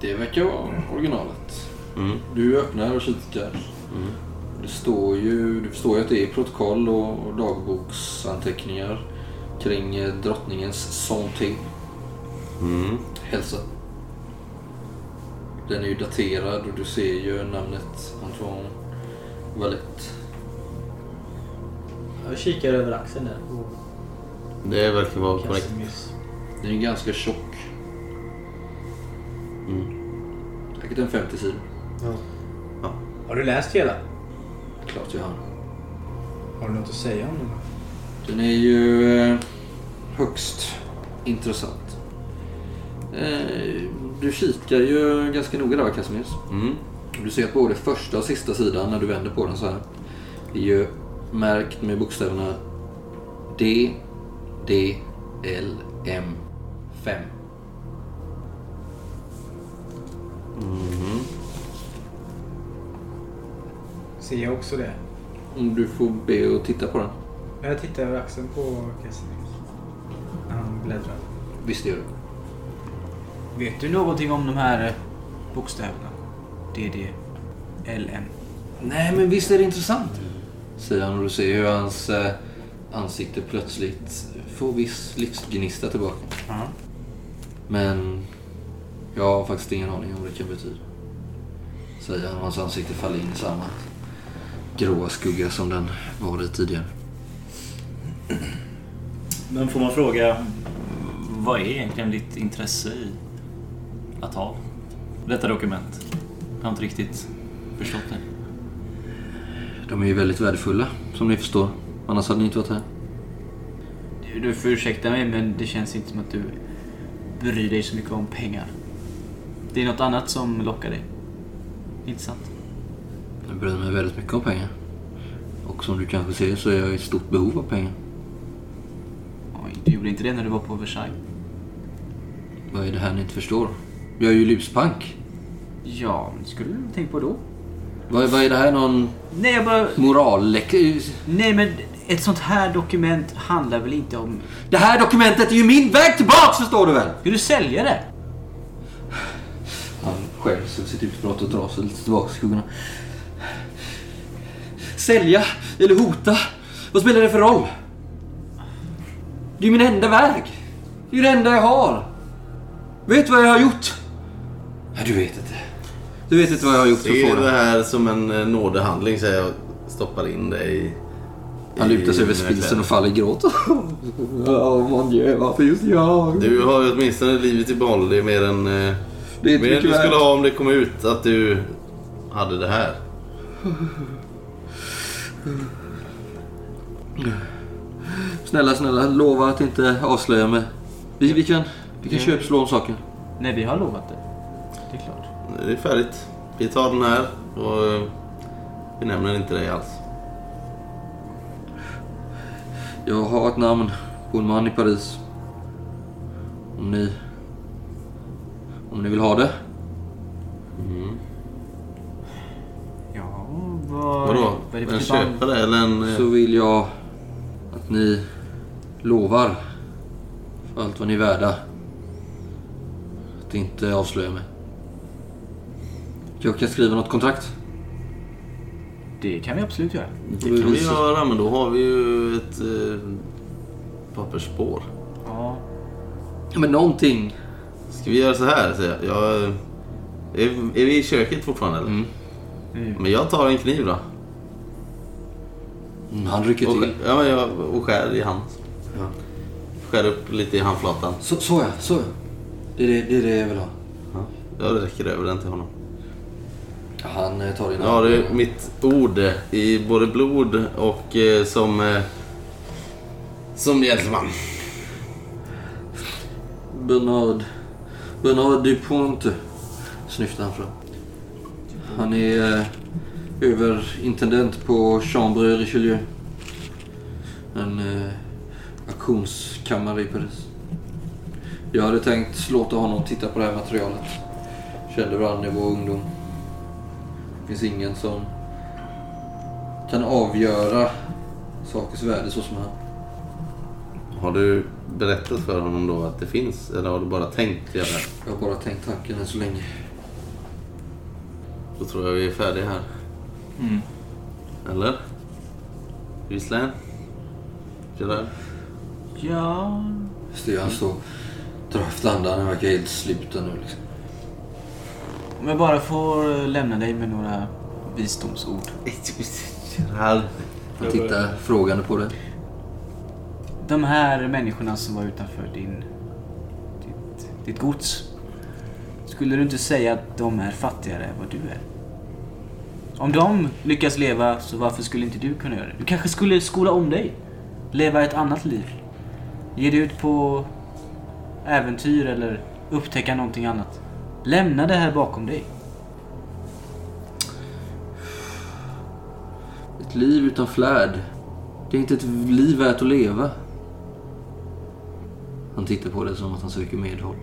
Det verkar vara originalet. Mm. Du öppnar och kikar. Mm. Det står ju, du förstår ju att det är protokoll och, och dagboksanteckningar kring eh, drottningens santé, Mm. hälsa. Den är ju daterad och du ser ju namnet Antoine Valette. Jag kikar över axeln där. Det verkar vara korrekt. Casimirs. Den är ganska tjock. Mm. Säkert en 50 sidor. Ja. Har du läst hela? Klart jag har. Har du något att säga om den? Den är ju eh, högst intressant. Eh, du kikar ju ganska noga där Casimir? Mm. Du ser att både första och sista sidan när du vänder på den så här är ju märkt med bokstäverna D, D, L, M, 5. Mhm. Ser jag också det? Om du får be att titta på den. Jag tittar över axeln på Casimir. Han bläddrar. Visst gör du. Vet du någonting om de här bokstäverna? DD, LM. Nej, men visst är det intressant. Säger han och du ser hur hans eh, ansikte plötsligt får viss livsgnista tillbaka. Ja. Men jag har faktiskt ingen aning om vad det kan betyda. Säger han och hans ansikte faller in i samma gråa skugga som den var i tidigare. Men får man fråga, vad är egentligen ditt intresse i att ha detta dokument? Jag har inte riktigt förstått det. De är ju väldigt värdefulla, som ni förstår. Annars hade ni inte varit här. Du, du får ursäkta mig men det känns inte som att du bryr dig så mycket om pengar. Det är något annat som lockar dig. Inte sant? Jag bryr mig väldigt mycket om pengar. Och som du kanske ser så är jag i stort behov av pengar. Oj, du gjorde inte det när du var på Versailles. Vad är det här ni inte förstår? Jag är ju luspank. Ja, men skulle du tänka på då? Vad, vad är det här? Någon Nej, jag bara... moralläck... Nej, men ett sånt här dokument handlar väl inte om... Det här dokumentet är ju min väg tillbaks förstår du väl? Vill du sälja det? Han skäms över sitt utbrott och drar sig lite tillbaka i skuggorna. Sälja eller hota? Vad spelar det för roll? Det är min enda väg. Det är det enda jag har. Vet du vad jag har gjort? Ja, du vet inte. Du vet inte vad jag har gjort för Det att är få det här som en eh, nådehandling säger jag. Stoppar in dig i... Han lutar sig över spisen och faller i gråt. Ja, mon Dieu, varför just jag? Du har ju åtminstone livet i behåll. Det är mer än... eh, Det är Mer än du skulle ha om det kom ut att du hade det här. Snälla, snälla, lova att inte avslöja mig. Vi, vi kan, vi kan köpslå om saken. Nej, vi har lovat det. Det är klart. Det är färdigt. Vi tar den här och eh, vi nämner inte dig alls. Jag har ett namn på en man i Paris. Om ni... Om ni vill ha det. Ja, vad... Vadå? Vad är det En typ köpare eller en... eh, Så vill jag att ni lovar för allt vad ni är värda. Att inte avslöja mig. Jag kan skriva något kontrakt. Det kan vi absolut göra. Det kan vi göra men då har vi ju ett eh, pappersspår. Ja. Men någonting. Ska vi göra så här? säger jag. jag är, är vi i köket fortfarande eller? Mm. Men jag tar en kniv då. Mm, Han rycker Och, till. ja, men jag, och skär i hand. skär upp lite i handflatan. Så, så ja, så ja. Det är det, det är det jag vill ha. Ja, det räcker över den till honom. Han eh, tar din Ja, det är mitt ord i både blod och eh, som... Eh, som gentleman. Bernard. Bernard Duponte. Snyftar han fram. Han är eh, överintendent på Chambre Richelieu. En eh, auktionskammare i Paris. Jag hade tänkt låta honom titta på det här materialet. Kände varandra i vår ungdom. Det finns ingen som kan avgöra sakers värde så som han. Har du berättat för honom då att det finns? Eller har du bara tänkt göra det? Jag har bara tänkt tanken än så länge. Då tror jag vi är färdiga här. Mm. Eller? Gislaine? Gerard? Ja... Just han står drar efter andan. Han verkar helt sluten nu liksom. Om jag bara får lämna dig med några visdomsord. Gerard? Han tittar frågande på det. De här människorna som var utanför din... Ditt, ditt gods. Skulle du inte säga att de är fattigare än vad du är? Om de lyckas leva, så varför skulle inte du kunna göra det? Du kanske skulle skola om dig. Leva ett annat liv. Ge dig ut på äventyr eller upptäcka någonting annat. Lämna det här bakom dig. Ett liv utan flärd. Det är inte ett liv värt att leva. Han tittar på det som att han söker medhåll.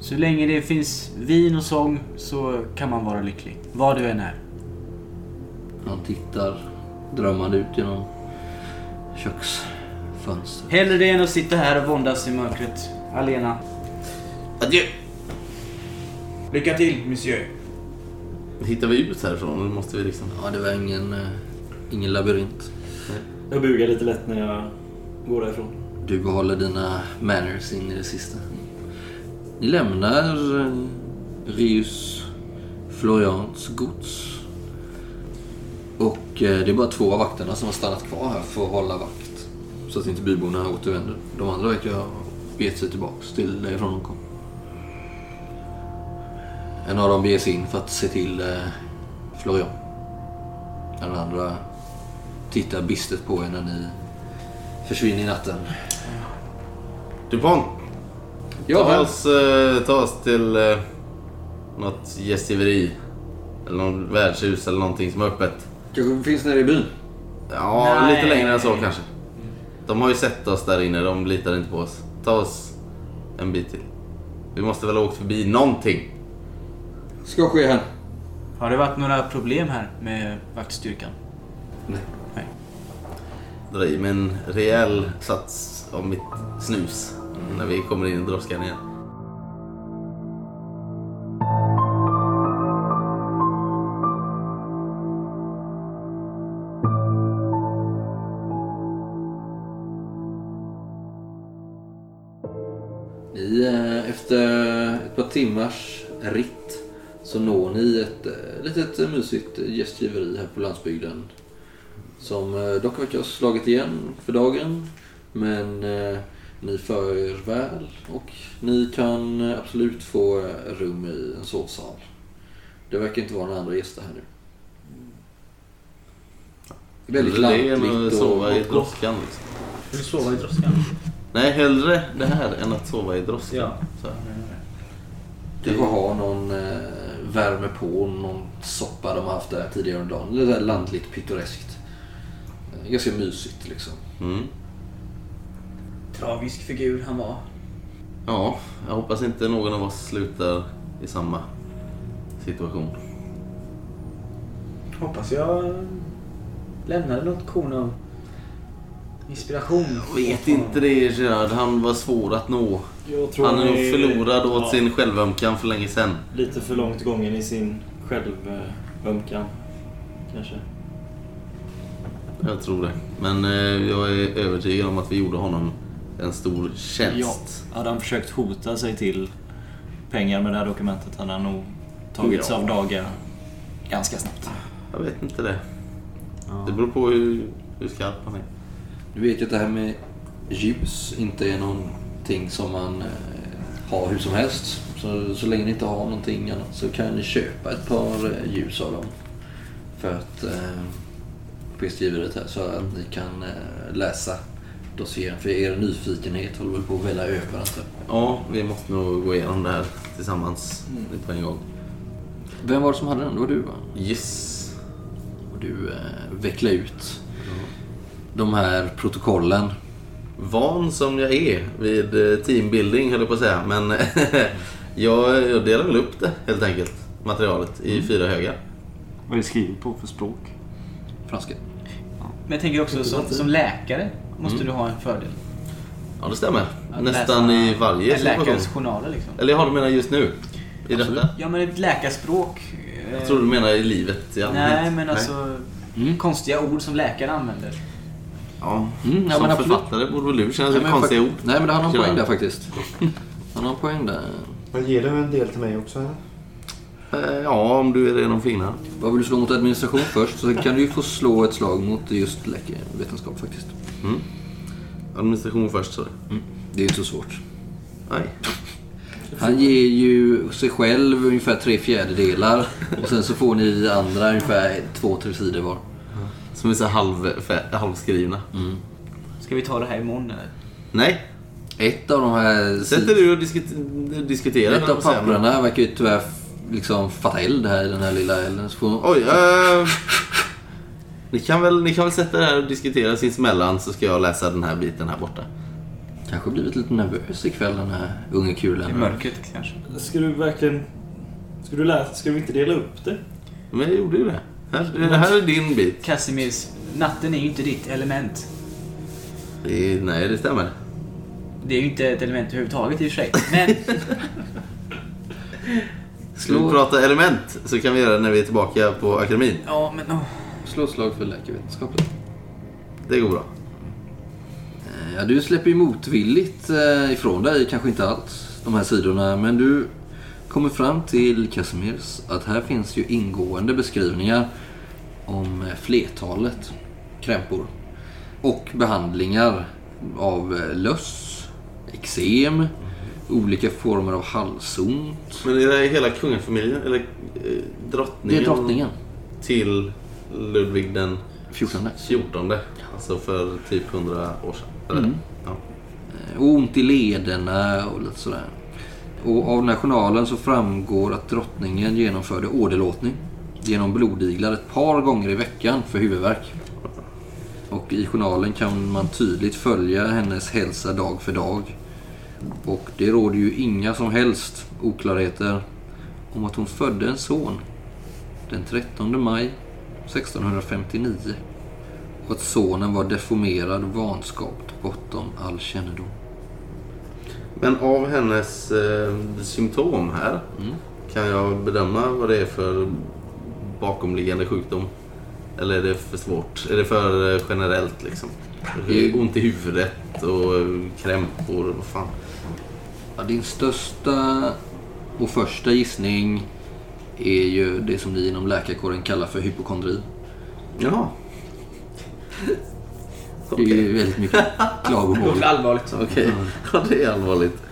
Så länge det finns vin och sång så kan man vara lycklig. Vad du än är. Han tittar drömmande ut genom köksfönstret. Hellre det än att sitta här och våndas i mörkret. Alena. Adjö! Lycka till, monsieur. Hittar vi ut härifrån? Eller måste vi liksom... Ja, det var ingen, eh, ingen labyrint. Jag bugar lite lätt när jag går därifrån. Du behåller dina manners in i det sista. Ni lämnar eh, Rius Florians gods. Och eh, det är bara två av vakterna som har stannat kvar här för att hålla vakt. Så att inte byborna återvänder. De andra verkar ha begett sig tillbaks till därifrån de kom. En av dem beger sig in för att se till eh, Florian. Den andra tittar bistert på er när ni försvinner i natten. Dupont! Ja, ta, oss, eh, ta oss till eh, något gästgiveri. Eller något värdshus eller någonting som är öppet. Kanske finns nere i byn. Ja, Nej. lite längre än så kanske. De har ju sett oss där inne, de litar inte på oss. Ta oss en bit till. Vi måste väl ha åkt förbi någonting. Ska ske här. Har det varit några problem här med vaktstyrkan? Nej. Dra i med en rejäl sats av mitt snus. När vi kommer in i droskan igen. Ni, eh, efter ett par timmars ritt så når ni ett eh, litet eh, mysigt gästgiveri här på landsbygden. Som eh, dock verkar ha slagit igen för dagen. Men eh, ni för er väl och ni kan eh, absolut få eh, rum i en sovsal. Det verkar inte vara några andra gäster här nu. Väldigt lantligt sova i och... droskan liksom. Vill du sova i droskan? Nej, hellre det här än att sova i droskan. Ja. Så. Du får ha någon eh, värme på, någon soppa de har haft där tidigare under dagen. Det är landligt pittoreskt. Ganska mysigt liksom. Mm. Tragisk figur han var. Ja, jag hoppas inte någon av oss slutar i samma situation. Hoppas jag lämnade något korn av inspiration. Jag vet inte det Gerard, han var svår att nå. Han är nog förlorad åt ja, sin självömkan för länge sedan. Lite för långt gången i sin självömkan. Kanske. Jag tror det. Men eh, jag är övertygad om att vi gjorde honom en stor Ja. tjänst. Hade han försökt hota sig till pengar med det här dokumentet hade han nog tagits Ja. av daga ganska snabbt. Jag vet inte det. Det beror på hur, hur skarp han är. Du vet ju att det här med ljus inte är någonting som man eh, har hur som helst. Så, så länge ni inte har någonting annat så kan ni köpa ett par eh, ljus av dem. För att eh, prisgivet här så att ni kan eh, läsa dossieren. För er nyfikenhet håller väl på att välla över jag. Ja, vi måste nog gå igenom det här tillsammans på en gång. Vem var det som hade den? Det var du va? Yes. Och du eh, vecklade ut de här protokollen. Van som jag är vid eh, teambuilding höll jag på att säga. Men jag, jag delar väl upp det helt enkelt. Materialet i fyra högar. Vad är det skrivet på för språk? Franska. Men jag tänker också som, som läkare måste du ha en fördel. Ja, det stämmer. Att Nästan läsa i varje en läkares journaler liksom. Eller har du menar just nu? I detta? Ja men ett läkarspråk. eh, Jag tror du menar i livet i allmänhet. Nej men alltså konstiga ord som läkare använder. Ja, Mm, ja, som men absolut. författare borde väl du känna Nej, till men konstiga ord? Nej men det har Kör. poäng där faktiskt. Han har en poäng där. Men ger du en del till mig också? Eller? Eh, Ja, om du är redan fina. Vad vill du slå mot administration först? Så kan du ju få slå ett slag mot just läkevetenskap faktiskt. Administration först, så. Det är inte så svårt. Nej. Han ger ju sig själv ungefär tre fjärdedelar och sen så får ni andra ungefär två, tre sidor var. Som är så halv, halvskrivna. Ska vi ta det här imorgon eller? Nej. Ett av de här... Sätter du och diskut- diskuterar? Ett av papperna verkar ju tyvärr liksom fatta eld här i den här lilla elden. Så får... Oj, eh, ni, kan väl, ni kan väl sätta er här och diskutera sinsemellan så ska jag läsa den här biten här borta. Kanske blivit lite nervös ikväll den här unge I kulen. mörkret kanske. Ska du verkligen... Ska du läsa? Ska vi inte dela upp det? Men jag gjorde ju det. Här, det här är din bit. Casimirs, natten är ju inte ditt element. Det är, nej, det stämmer. Det är ju inte ett element överhuvudtaget i och för sig. Men Ska vi prata element så kan vi göra det när vi är tillbaka på akademin. Ja, men... åh. Slå slag för läkevetenskapen. Det går bra. Eh, Ja, du släpper ju motvilligt eh, ifrån dig, kanske inte allt, de här sidorna. Men du kommer fram till Casimirs att här finns ju ingående beskrivningar om eh, flertalet krämpor. Och behandlingar av eh, löss, eksem, olika former av halsont. Men är det hela kungafamiljen, eller eh, Det drottningen? är drottningen, Till Ludvig den 14. 14. Alltså för typ 100 år sedan. Mm. Ja. Och ont i lederna och lite sådär. Och av den här journalen så framgår att drottningen genomförde åderlåtning genom blodiglar ett par gånger i veckan för huvudvärk. Och i journalen kan man tydligt följa hennes hälsa dag för dag. Och det råder ju inga som helst oklarheter om att hon födde en son den 13 maj 1659 och att sonen var deformerad och vanskapt bortom all kännedom. Men av hennes eh, symptom här Mm. kan jag bedöma vad det är för bakomliggande sjukdom? Eller är det för svårt? Är det för eh, generellt liksom? Ont i huvudet och eh, krämpor, vad fan? Ja, din största och första gissning är ju det som ni inom läkarkåren kallar för hypokondri. Jaha. Det är ju väldigt mycket klagomål. låter allvarligt. Okej, ja det är allvarligt.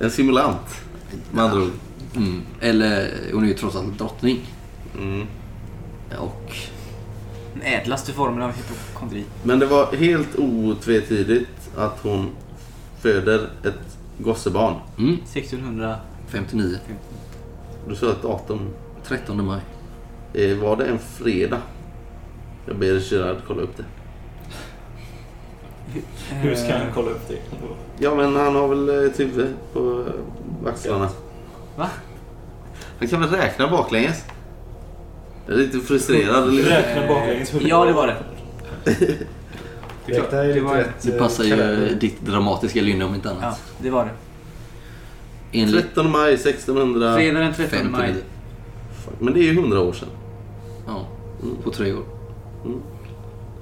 En simulant, med andra ord. Mm. Eller, hon är ju trots allt drottning. Mm. Och Den ädlaste formen av hypokondri. Men det var helt otvetydigt att hon föder ett gossebarn. mm, 1600... 59, Du sa ett datum. 13 maj. Eh, Var det en fredag? Jag ber Gerard kolla upp det. Hur ska han kolla upp det? Ja, men han har väl ett huvud på eh, axlarna. Va? Han kan väl räkna baklänges? Jag är lite frustrerad. Räkna baklänges. Ja, det var det. Detta är lite var- rätt. Det eh, passar ju kalender. ditt dramatiska lynne om inte annat. Ja, det var det. Enligt 13 maj 1600... Fredag den 13 maj. 59. Men det är ju 100 år sedan. Ja, på tre år. Mm.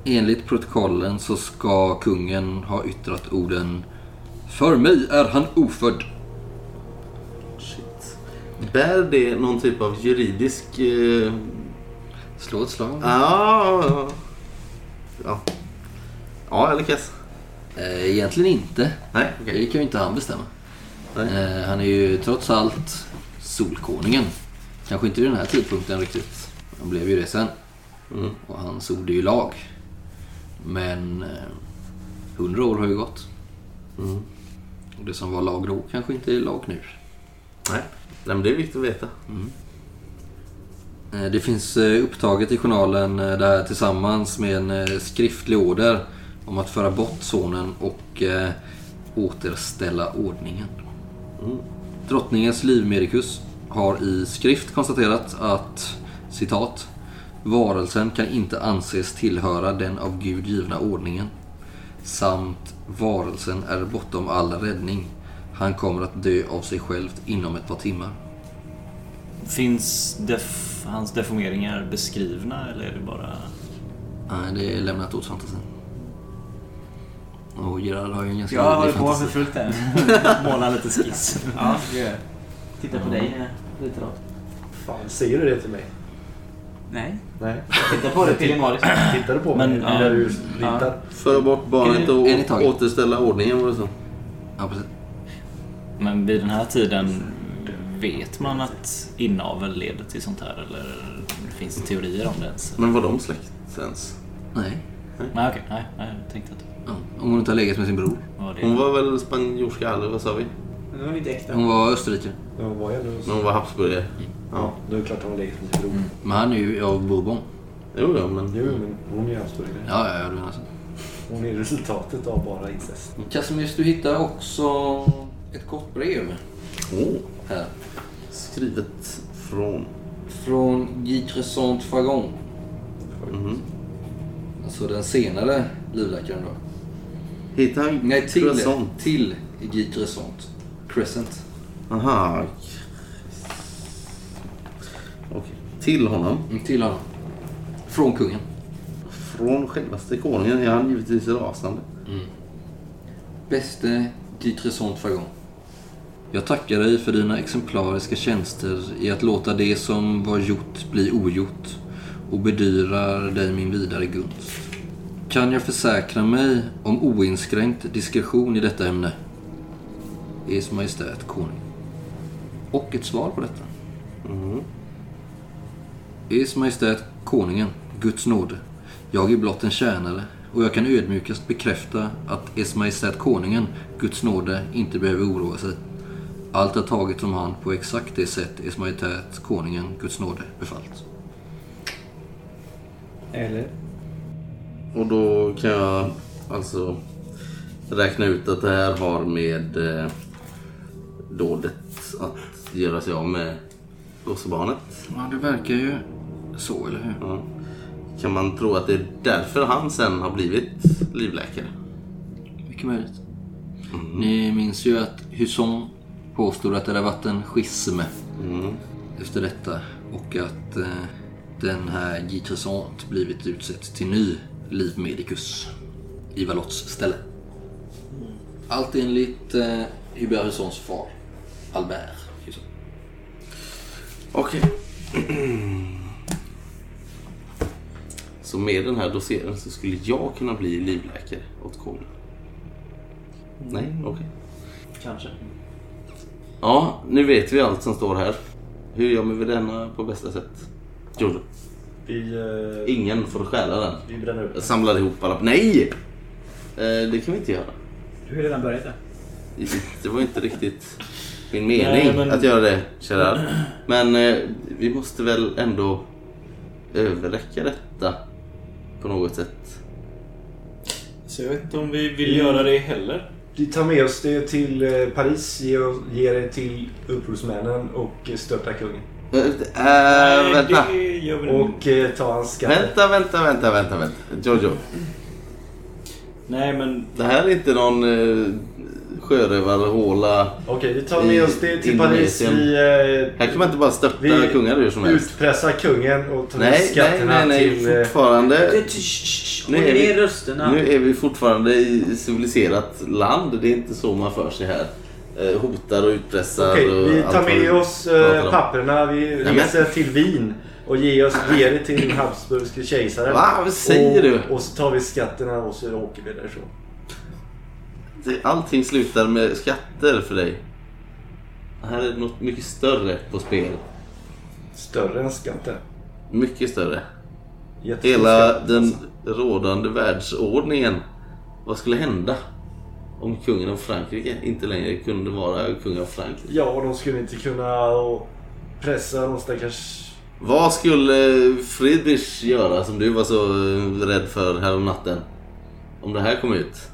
Enligt protokollen så ska kungen ha yttrat orden För mig är han ofödd. Shit. Bär det någon typ av juridisk... Eh... Slå ett slag. Ja, ja. Ja, jag lyckas. Eh, egentligen inte. Nej, okej. Det kan ju inte han bestämma. Nej. Eh, han är ju trots allt Solkonungen. Kanske inte vid den här tidpunkten riktigt. Han blev ju det sen. Mm. Och han sorde ju lag. Men eh, hundra år har ju gått. Mm. Och det som var lag då kanske inte är lag nu. Nej. Nej, men det är viktigt att veta. Eh, Det finns eh, upptaget i journalen det här tillsammans med en skriftlig order om att föra bort sonen och eh, återställa ordningen. Drottningens livmedikus har i skrift konstaterat att citat Varelsen kan inte anses tillhöra den av Gud givna ordningen samt varelsen är bortom all räddning. Han kommer att dö av sig själv inom ett par timmar. Finns def hans deformeringar beskrivna eller är det bara... Nej, det är lämnat åt fantasin. Och Gerard har ju en ganska Jag håller på för fullt där. Måla lite skiss. Ja, det gör jag. Titta på dig eh, lite då. Fan, säger du det till mig? Nej. Nej. Titta på det Pillemarus. Tittar du på Men, mig ja. när du ritar? Föra bort barnet och en i taget. återställa ordningen var det så. Ja, precis. Men vid den här tiden vet man att inavel leder till sånt här eller finns det teorier om det ens? Men var de släkt ens? Nej. Nej okej, nej, nej, jag tänkte att Ja, om hon inte har legat med sin bror. det. Hon var väl spanjorska eller vad sa vi? Det var inte äkta. Hon var österrikare. Ja, vad är det? Men hon var habsburgare. Ja, då är det klart att hon legat med sin bror. Men han är ju av Bourbon. Jo, ja, men... Jo, men hon är ju habsburgare. Ja, ja, ja, du menar så. Hon är resultatet av bara incest. Casimir, du hittar också ett kort brev Åh, här. skrivet från... Från Guy Crescent Fagon. Mhm. Alltså den senare livläkaren då. Hittar han Nej, till, till Guy Crescent. Crescent. Aha. Okej. Till honom. Mm, Till honom. Från kungen. Från självaste konungen är han givetvis rasande. Bäste Guy Crescent Fagon. Jag tackar dig för dina exemplariska tjänster i att låta det som var gjort bli ogjort och bedyrar dig min vidare gunst. Kan jag försäkra mig om oinskränkt diskretion i detta ämne? Ers Majestät Konung. Och ett svar på detta. Ers Majestät Konungen, Guds nåde. Jag är blott en tjänare och jag kan ödmjukast bekräfta att Ers Majestät Konungen, Guds nåde, inte behöver oroa sig. Allt är taget som hand på exakt det sätt Ers Majestät Konungen, Guds nåde, befallt. Eller? Och då kan jag alltså räkna ut att det här har med eh, dådet att göra sig av med gossebarnet. Ja, det verkar ju så, eller hur? Ja. Kan man tro att det är därför han sen har blivit livläkare? Mycket möjligt. Ni minns ju att Husson påstod att det hade varit en schism Mm. efter detta och att eh, den här Guy Crescent blivit utsedd till ny livmedikus i Valots ställe. Allt enligt eh, Hubert Hussons far, Albert. Okej. Så med den här doseringen så skulle jag kunna bli livläkare åt konungen? Nej, okej. Kanske. Ja, nu vet vi allt som står här. Hur gör vi denna på bästa sätt? Jojo. Vi, eh, Ingen får stjäla den. vi bränner upp Jag den. samlar ihop alla... Nej! Eh, det kan vi inte göra. Du har redan börjat där. Det var inte riktigt min mening Nej, men- att göra det, Gerard. Men eh, vi måste väl ändå överräcka detta på något sätt. Så jag vet inte om vi vill göra det heller. Vi tar med oss det till eh, Paris, ger, ger det till upprorsmännen och eh, störtar kungen. Äh, äh, vänta. Och eh, tar hans skatter. Vänta, vänta, vänta, vänta, vänta. Jojo, Nej men det här är inte någon uh, sjörövarhåla. Okej, vi tar I med oss det till Paris. Vi, eh, Här kan man inte bara störta kungar hur som helst. utpressar kungen och tar Nej, nej, skatterna nej, nej. till... eh, Fortfarande. Nu är vi-. Nu är vi fortfarande i civiliserat land. Det är inte så man för sig här. Eh, hotar och utpressar Okej, och vi tar med oss eh, papperna. Vi reser till Wien och ger, oss, ger det till den habsburgske kejsaren. Va? Vad säger och, du? Och så tar vi skatterna och så åker vi därifrån. Det, allting slutar med skatter för dig. Här är något mycket större på spel. Större än skatten. Mycket större. Jättestor Hela skatt, den alltså. rådande världsordningen. Vad skulle hända om kungen av Frankrike inte längre kunde vara kung av Frankrike? Ja, de skulle inte kunna pressa de stackars... Vad skulle Friedrich göra som du var så rädd för härom natten? Om det här kom ut?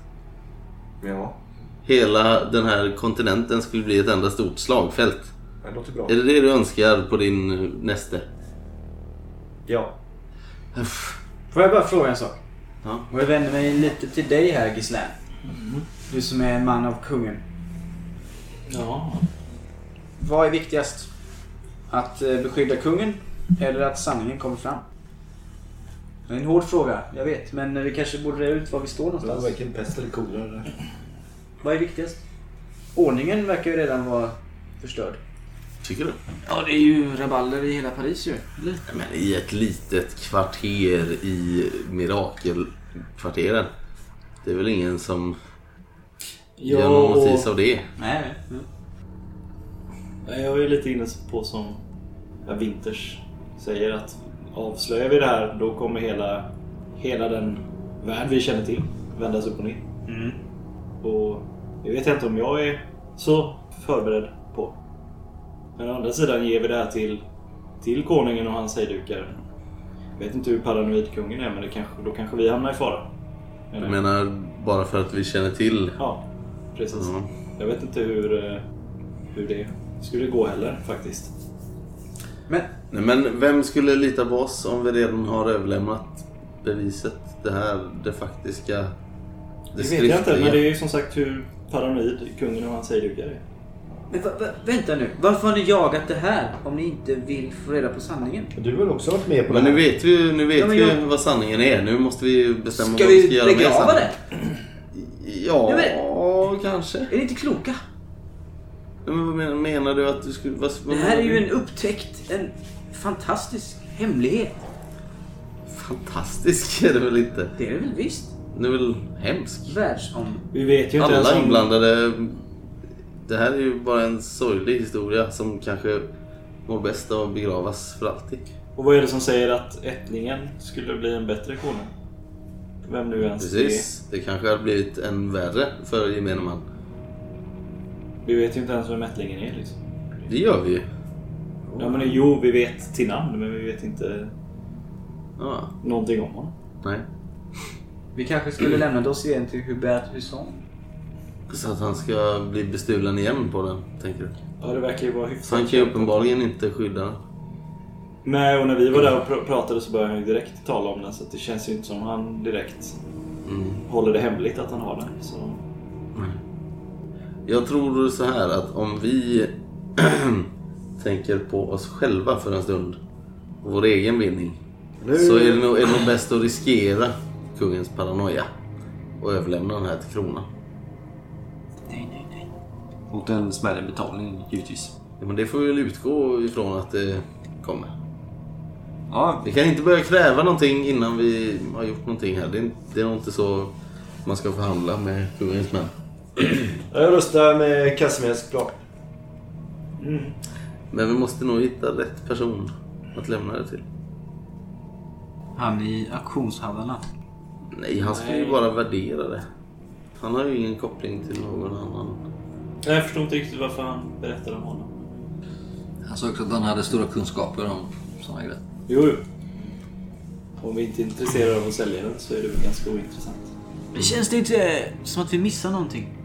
Ja, Hela den här kontinenten skulle bli ett enda stort slagfält. det låter bra. Är det det du önskar på din eh, näste? Ja. Får jag bara fråga en sak? Ja. Och jag vänder mig lite till dig här Gislaine. Du som är en man av kungen. Ja. Vad är viktigast? Att eh, beskydda kungen eller att sanningen kommer fram? Det är en hård fråga, jag vet. Men vi kanske borde reda ut var vi står Det var någonstans. varken pest eller kolera där. Vad är viktigast? Ordningen verkar ju redan vara förstörd. Tycker du? Ja, det är ju rabalder i hela Paris ju. Eller? Ja, Men i ett litet kvarter i mirakelkvarteren. Det är väl ingen som gör någon notis av det? Nej, nej. Jag är lite inne på som ja, Winters säger att avslöjar vi det här då kommer hela, hela den värld vi känner till vändas upp och ner. Mm. Och det vet jag inte om jag är så förberedd på. Men å andra sidan ger vi det här till, till konungen och hans hejdukar. Jag vet inte hur paranoid kungen är men det kanske, då kanske vi hamnar i fara. Du menar bara för att vi känner till? Ja, precis. Ja. Jag vet inte hur, eh, hur det skulle gå heller faktiskt. Men Nej, men vem skulle lita på oss om vi redan har överlämnat beviset? Det här, det faktiska, det, Det vet jag inte, men det är ju som sagt hur paranoid kungen och hans hejdukar är. Men va, va, vänta nu. Varför har ni jagat det här om ni inte vill få reda på sanningen? Du har väl också varit med på Men det nu här? vet vi, nu vet Ja, men vi jag- vad sanningen är. Nu måste vi bestämma Ska vad vi ska vi göra med begrava sanningen. det? Ja, Ja, kanske. Är ni inte kloka? Men vad menar, menar du att du skulle... Vad, vad Det här är ju en upptäckt, en fantastisk hemlighet. Fantastisk är det väl inte? Det är det väl visst? Den är väl hemsk? Världsom... Vi vet ju inte Alla om... inblandade... Det här är ju bara en sorglig historia som kanske mår bäst av att begravas för alltid. Och vad är det som säger att ättlingen skulle bli en bättre konung? Vem nu ens Precis. Det kanske hade blivit än värre för gemene man. Vi vet ju inte ens vem ättlingen är liksom. Det gör vi ju. Ja men jo, vi vet till namn men vi vet inte Ja, någonting om honom. nej. Vi kanske skulle lämna dossieren till Hubert Husson. Så att han ska bli bestulen igen på den, tänker du? Ja, det verkar ju vara Så hyfsat. han kan ju uppenbarligen inte skydda den. Nej, och när vi var där och pr- pratade så började han ju direkt tala om den så att det känns ju inte som han direkt Mm. håller det hemligt att han har den. Så... Jag tror så här att om vi tänker på oss själva för en stund och vår egen vinning Nu- så är det, nog, är det nog bäst att riskera kungens paranoia och överlämna den här till kronan. Nej, nej, nej. Mot en smärre betalning givetvis. Ja, men det får vi väl utgå ifrån att det kommer. Ja, Vi kan inte börja kräva någonting innan vi har gjort någonting här. Det är, det är nog inte så man ska förhandla med kungens män. Jag röstar med Casimirs plan. Men vi måste nog hitta rätt person att lämna det till. Han i auktionshallarna. Nej, han ska ju bara värdera det. Han har ju ingen koppling till någon annan. Jag förstår inte riktigt varför han berättade om honom. Han sa också att han hade stora kunskaper om sådana grejer. Jo, jo. Om vi inte är intresserade av att sälja den så är det väl ganska ointressant. Men känns det inte som att vi missar någonting?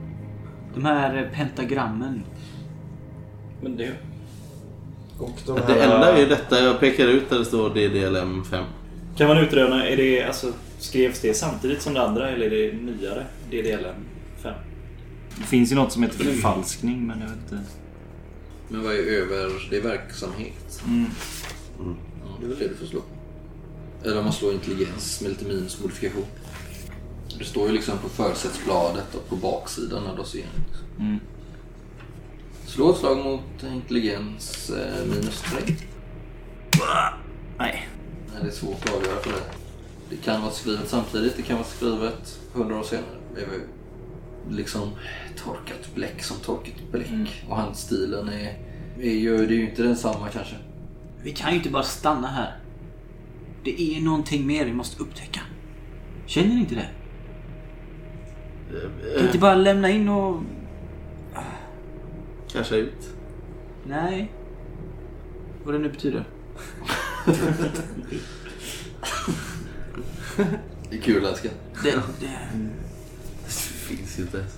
De här eh, pentagrammen. Men det... Och de Det enda är ju detta jag pekar ut där det står DDLM 5. Kan man utröna, är det, alltså, skrevs det samtidigt som det andra eller är det nyare? DDLM 5? Det finns ju något som heter förfalskning men jag vet inte. Men vad är över... Det är verksamhet. Mm. Ja, det är väl det du får slå. Eller om man slår intelligens med lite minusmodifikation. Det står ju liksom på försättsbladet och på baksidan av dossiern. Mm. Slå ett slag mot intelligens eh, minus 3. Nej. Nej, det är svårt att avgöra för det. Det kan vara skrivet samtidigt, det kan vara skrivet hundra år senare. Det är liksom torkat bläck som torkat bläck. Och handstilen är, är ju, det är ju inte densamma kanske. Vi kan ju inte bara stanna här. Det är någonting mer vi måste upptäcka. Känner ni inte det? Kan Eh, inte bara lämna in och... Casha ut. Nej. Vad det nu betyder. Det är kul älskar. Det, det, Det finns ju inte ens.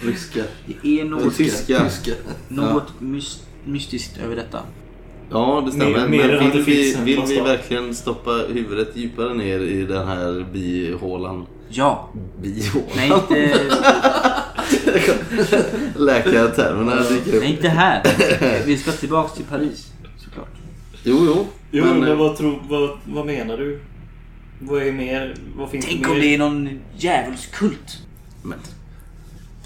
Ryska. det är något, Tyska. Tyska. något mys- mystiskt över detta. Ja, det stämmer. Mer- mer Men vill vi, vill vi verkligen stoppa huvudet djupare ner i den här bihålan? Ja. Bihålan? Nej, inte, Läkartermerna dyker upp. nej, inte här. Vi ska tillbaks till Paris. Såklart. Jo, jo. Jo, men, men, eh, vad, tror, vad, vad menar du? Vad är mer? Vad finns Tänk det mer? om det är någon djävulskult. men,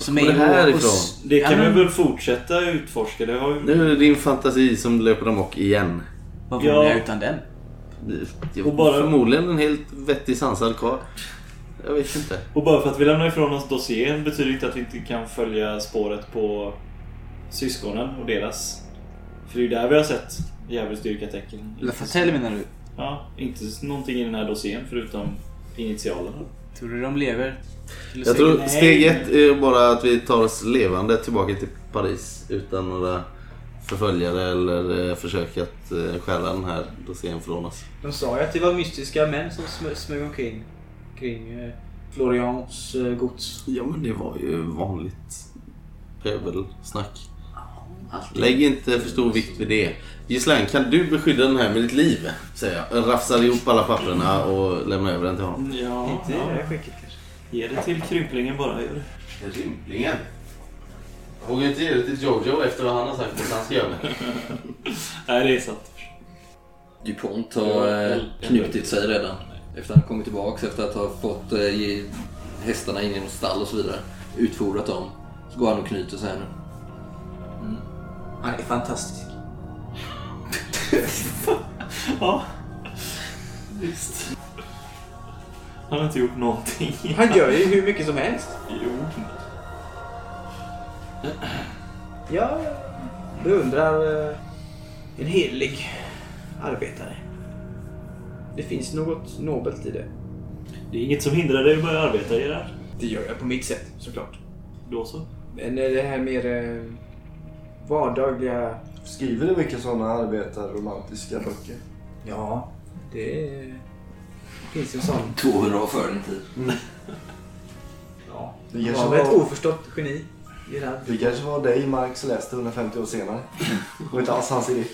Som kommer det är här ifrån? Det kan Ja, vi väl fortsätta utforska? Det har ju... nu är det din fantasi som löper amok igen. Vad vore Ja. jag utan den? Jag, Och bara- Förmodligen en helt vettig sansad karl. Jag vet inte. Och bara för att vi lämnar ifrån oss dossiern betyder inte att vi inte kan följa spåret på syskonen och deras. För det är ju där vi har sett djävulsdyrkatecken. La Fatelle menar du? Ja, inte någonting i den här dossiern förutom initialerna. Tror du de lever? Eller Jag tror nej. steg ett är bara att vi tar oss levande tillbaka till Paris utan några förföljare eller eh, försök att eh, stjäla den här dossiern från oss. De sa ju att det var mystiska män som sm- smög omkring kring eh, Florians gods. Ja men det var ju vanligt pöbelsnack. Lägg inte för stor vikt vid det. Gisslan, kan du beskydda den här med ditt liv? Säger jag. Rafsar ihop alla papperna och lämnar över den till honom. Ja, Inte i det ja. här skicket kanske. Ge det till krymplingen bara. Gör det. Rymplingen. Jag vågar inte ge det till Jojo efter vad han har sagt att han ska göra. Nej, det är sant. DuPont har eh, knutit sig redan. Efter att han kommit tillbaks efter att ha fått eh, ge hästarna in i något stall och så vidare. Utfodrat dem. Så går han och knyter sig här nu. Han är fantastisk. Ja. Visst. Han har inte gjort någonting. Han gör ju hur mycket som helst. Jo. Jag beundrar eh, en helig arbetare. Det finns något nobelt i det. Det är inget som hindrar dig att börja arbeta i det här. Det gör jag på mitt sätt såklart. Då så. Men eh, det här mer eh, vardagliga... Skriver du mycket sådana arbetarromantiska böcker? Ja, det finns en sån. 200 år före din tid. Ja, Det var väl ett oförstått geni. Det kanske var dig Marx läste 150 år senare. Det var inte alls hans idé.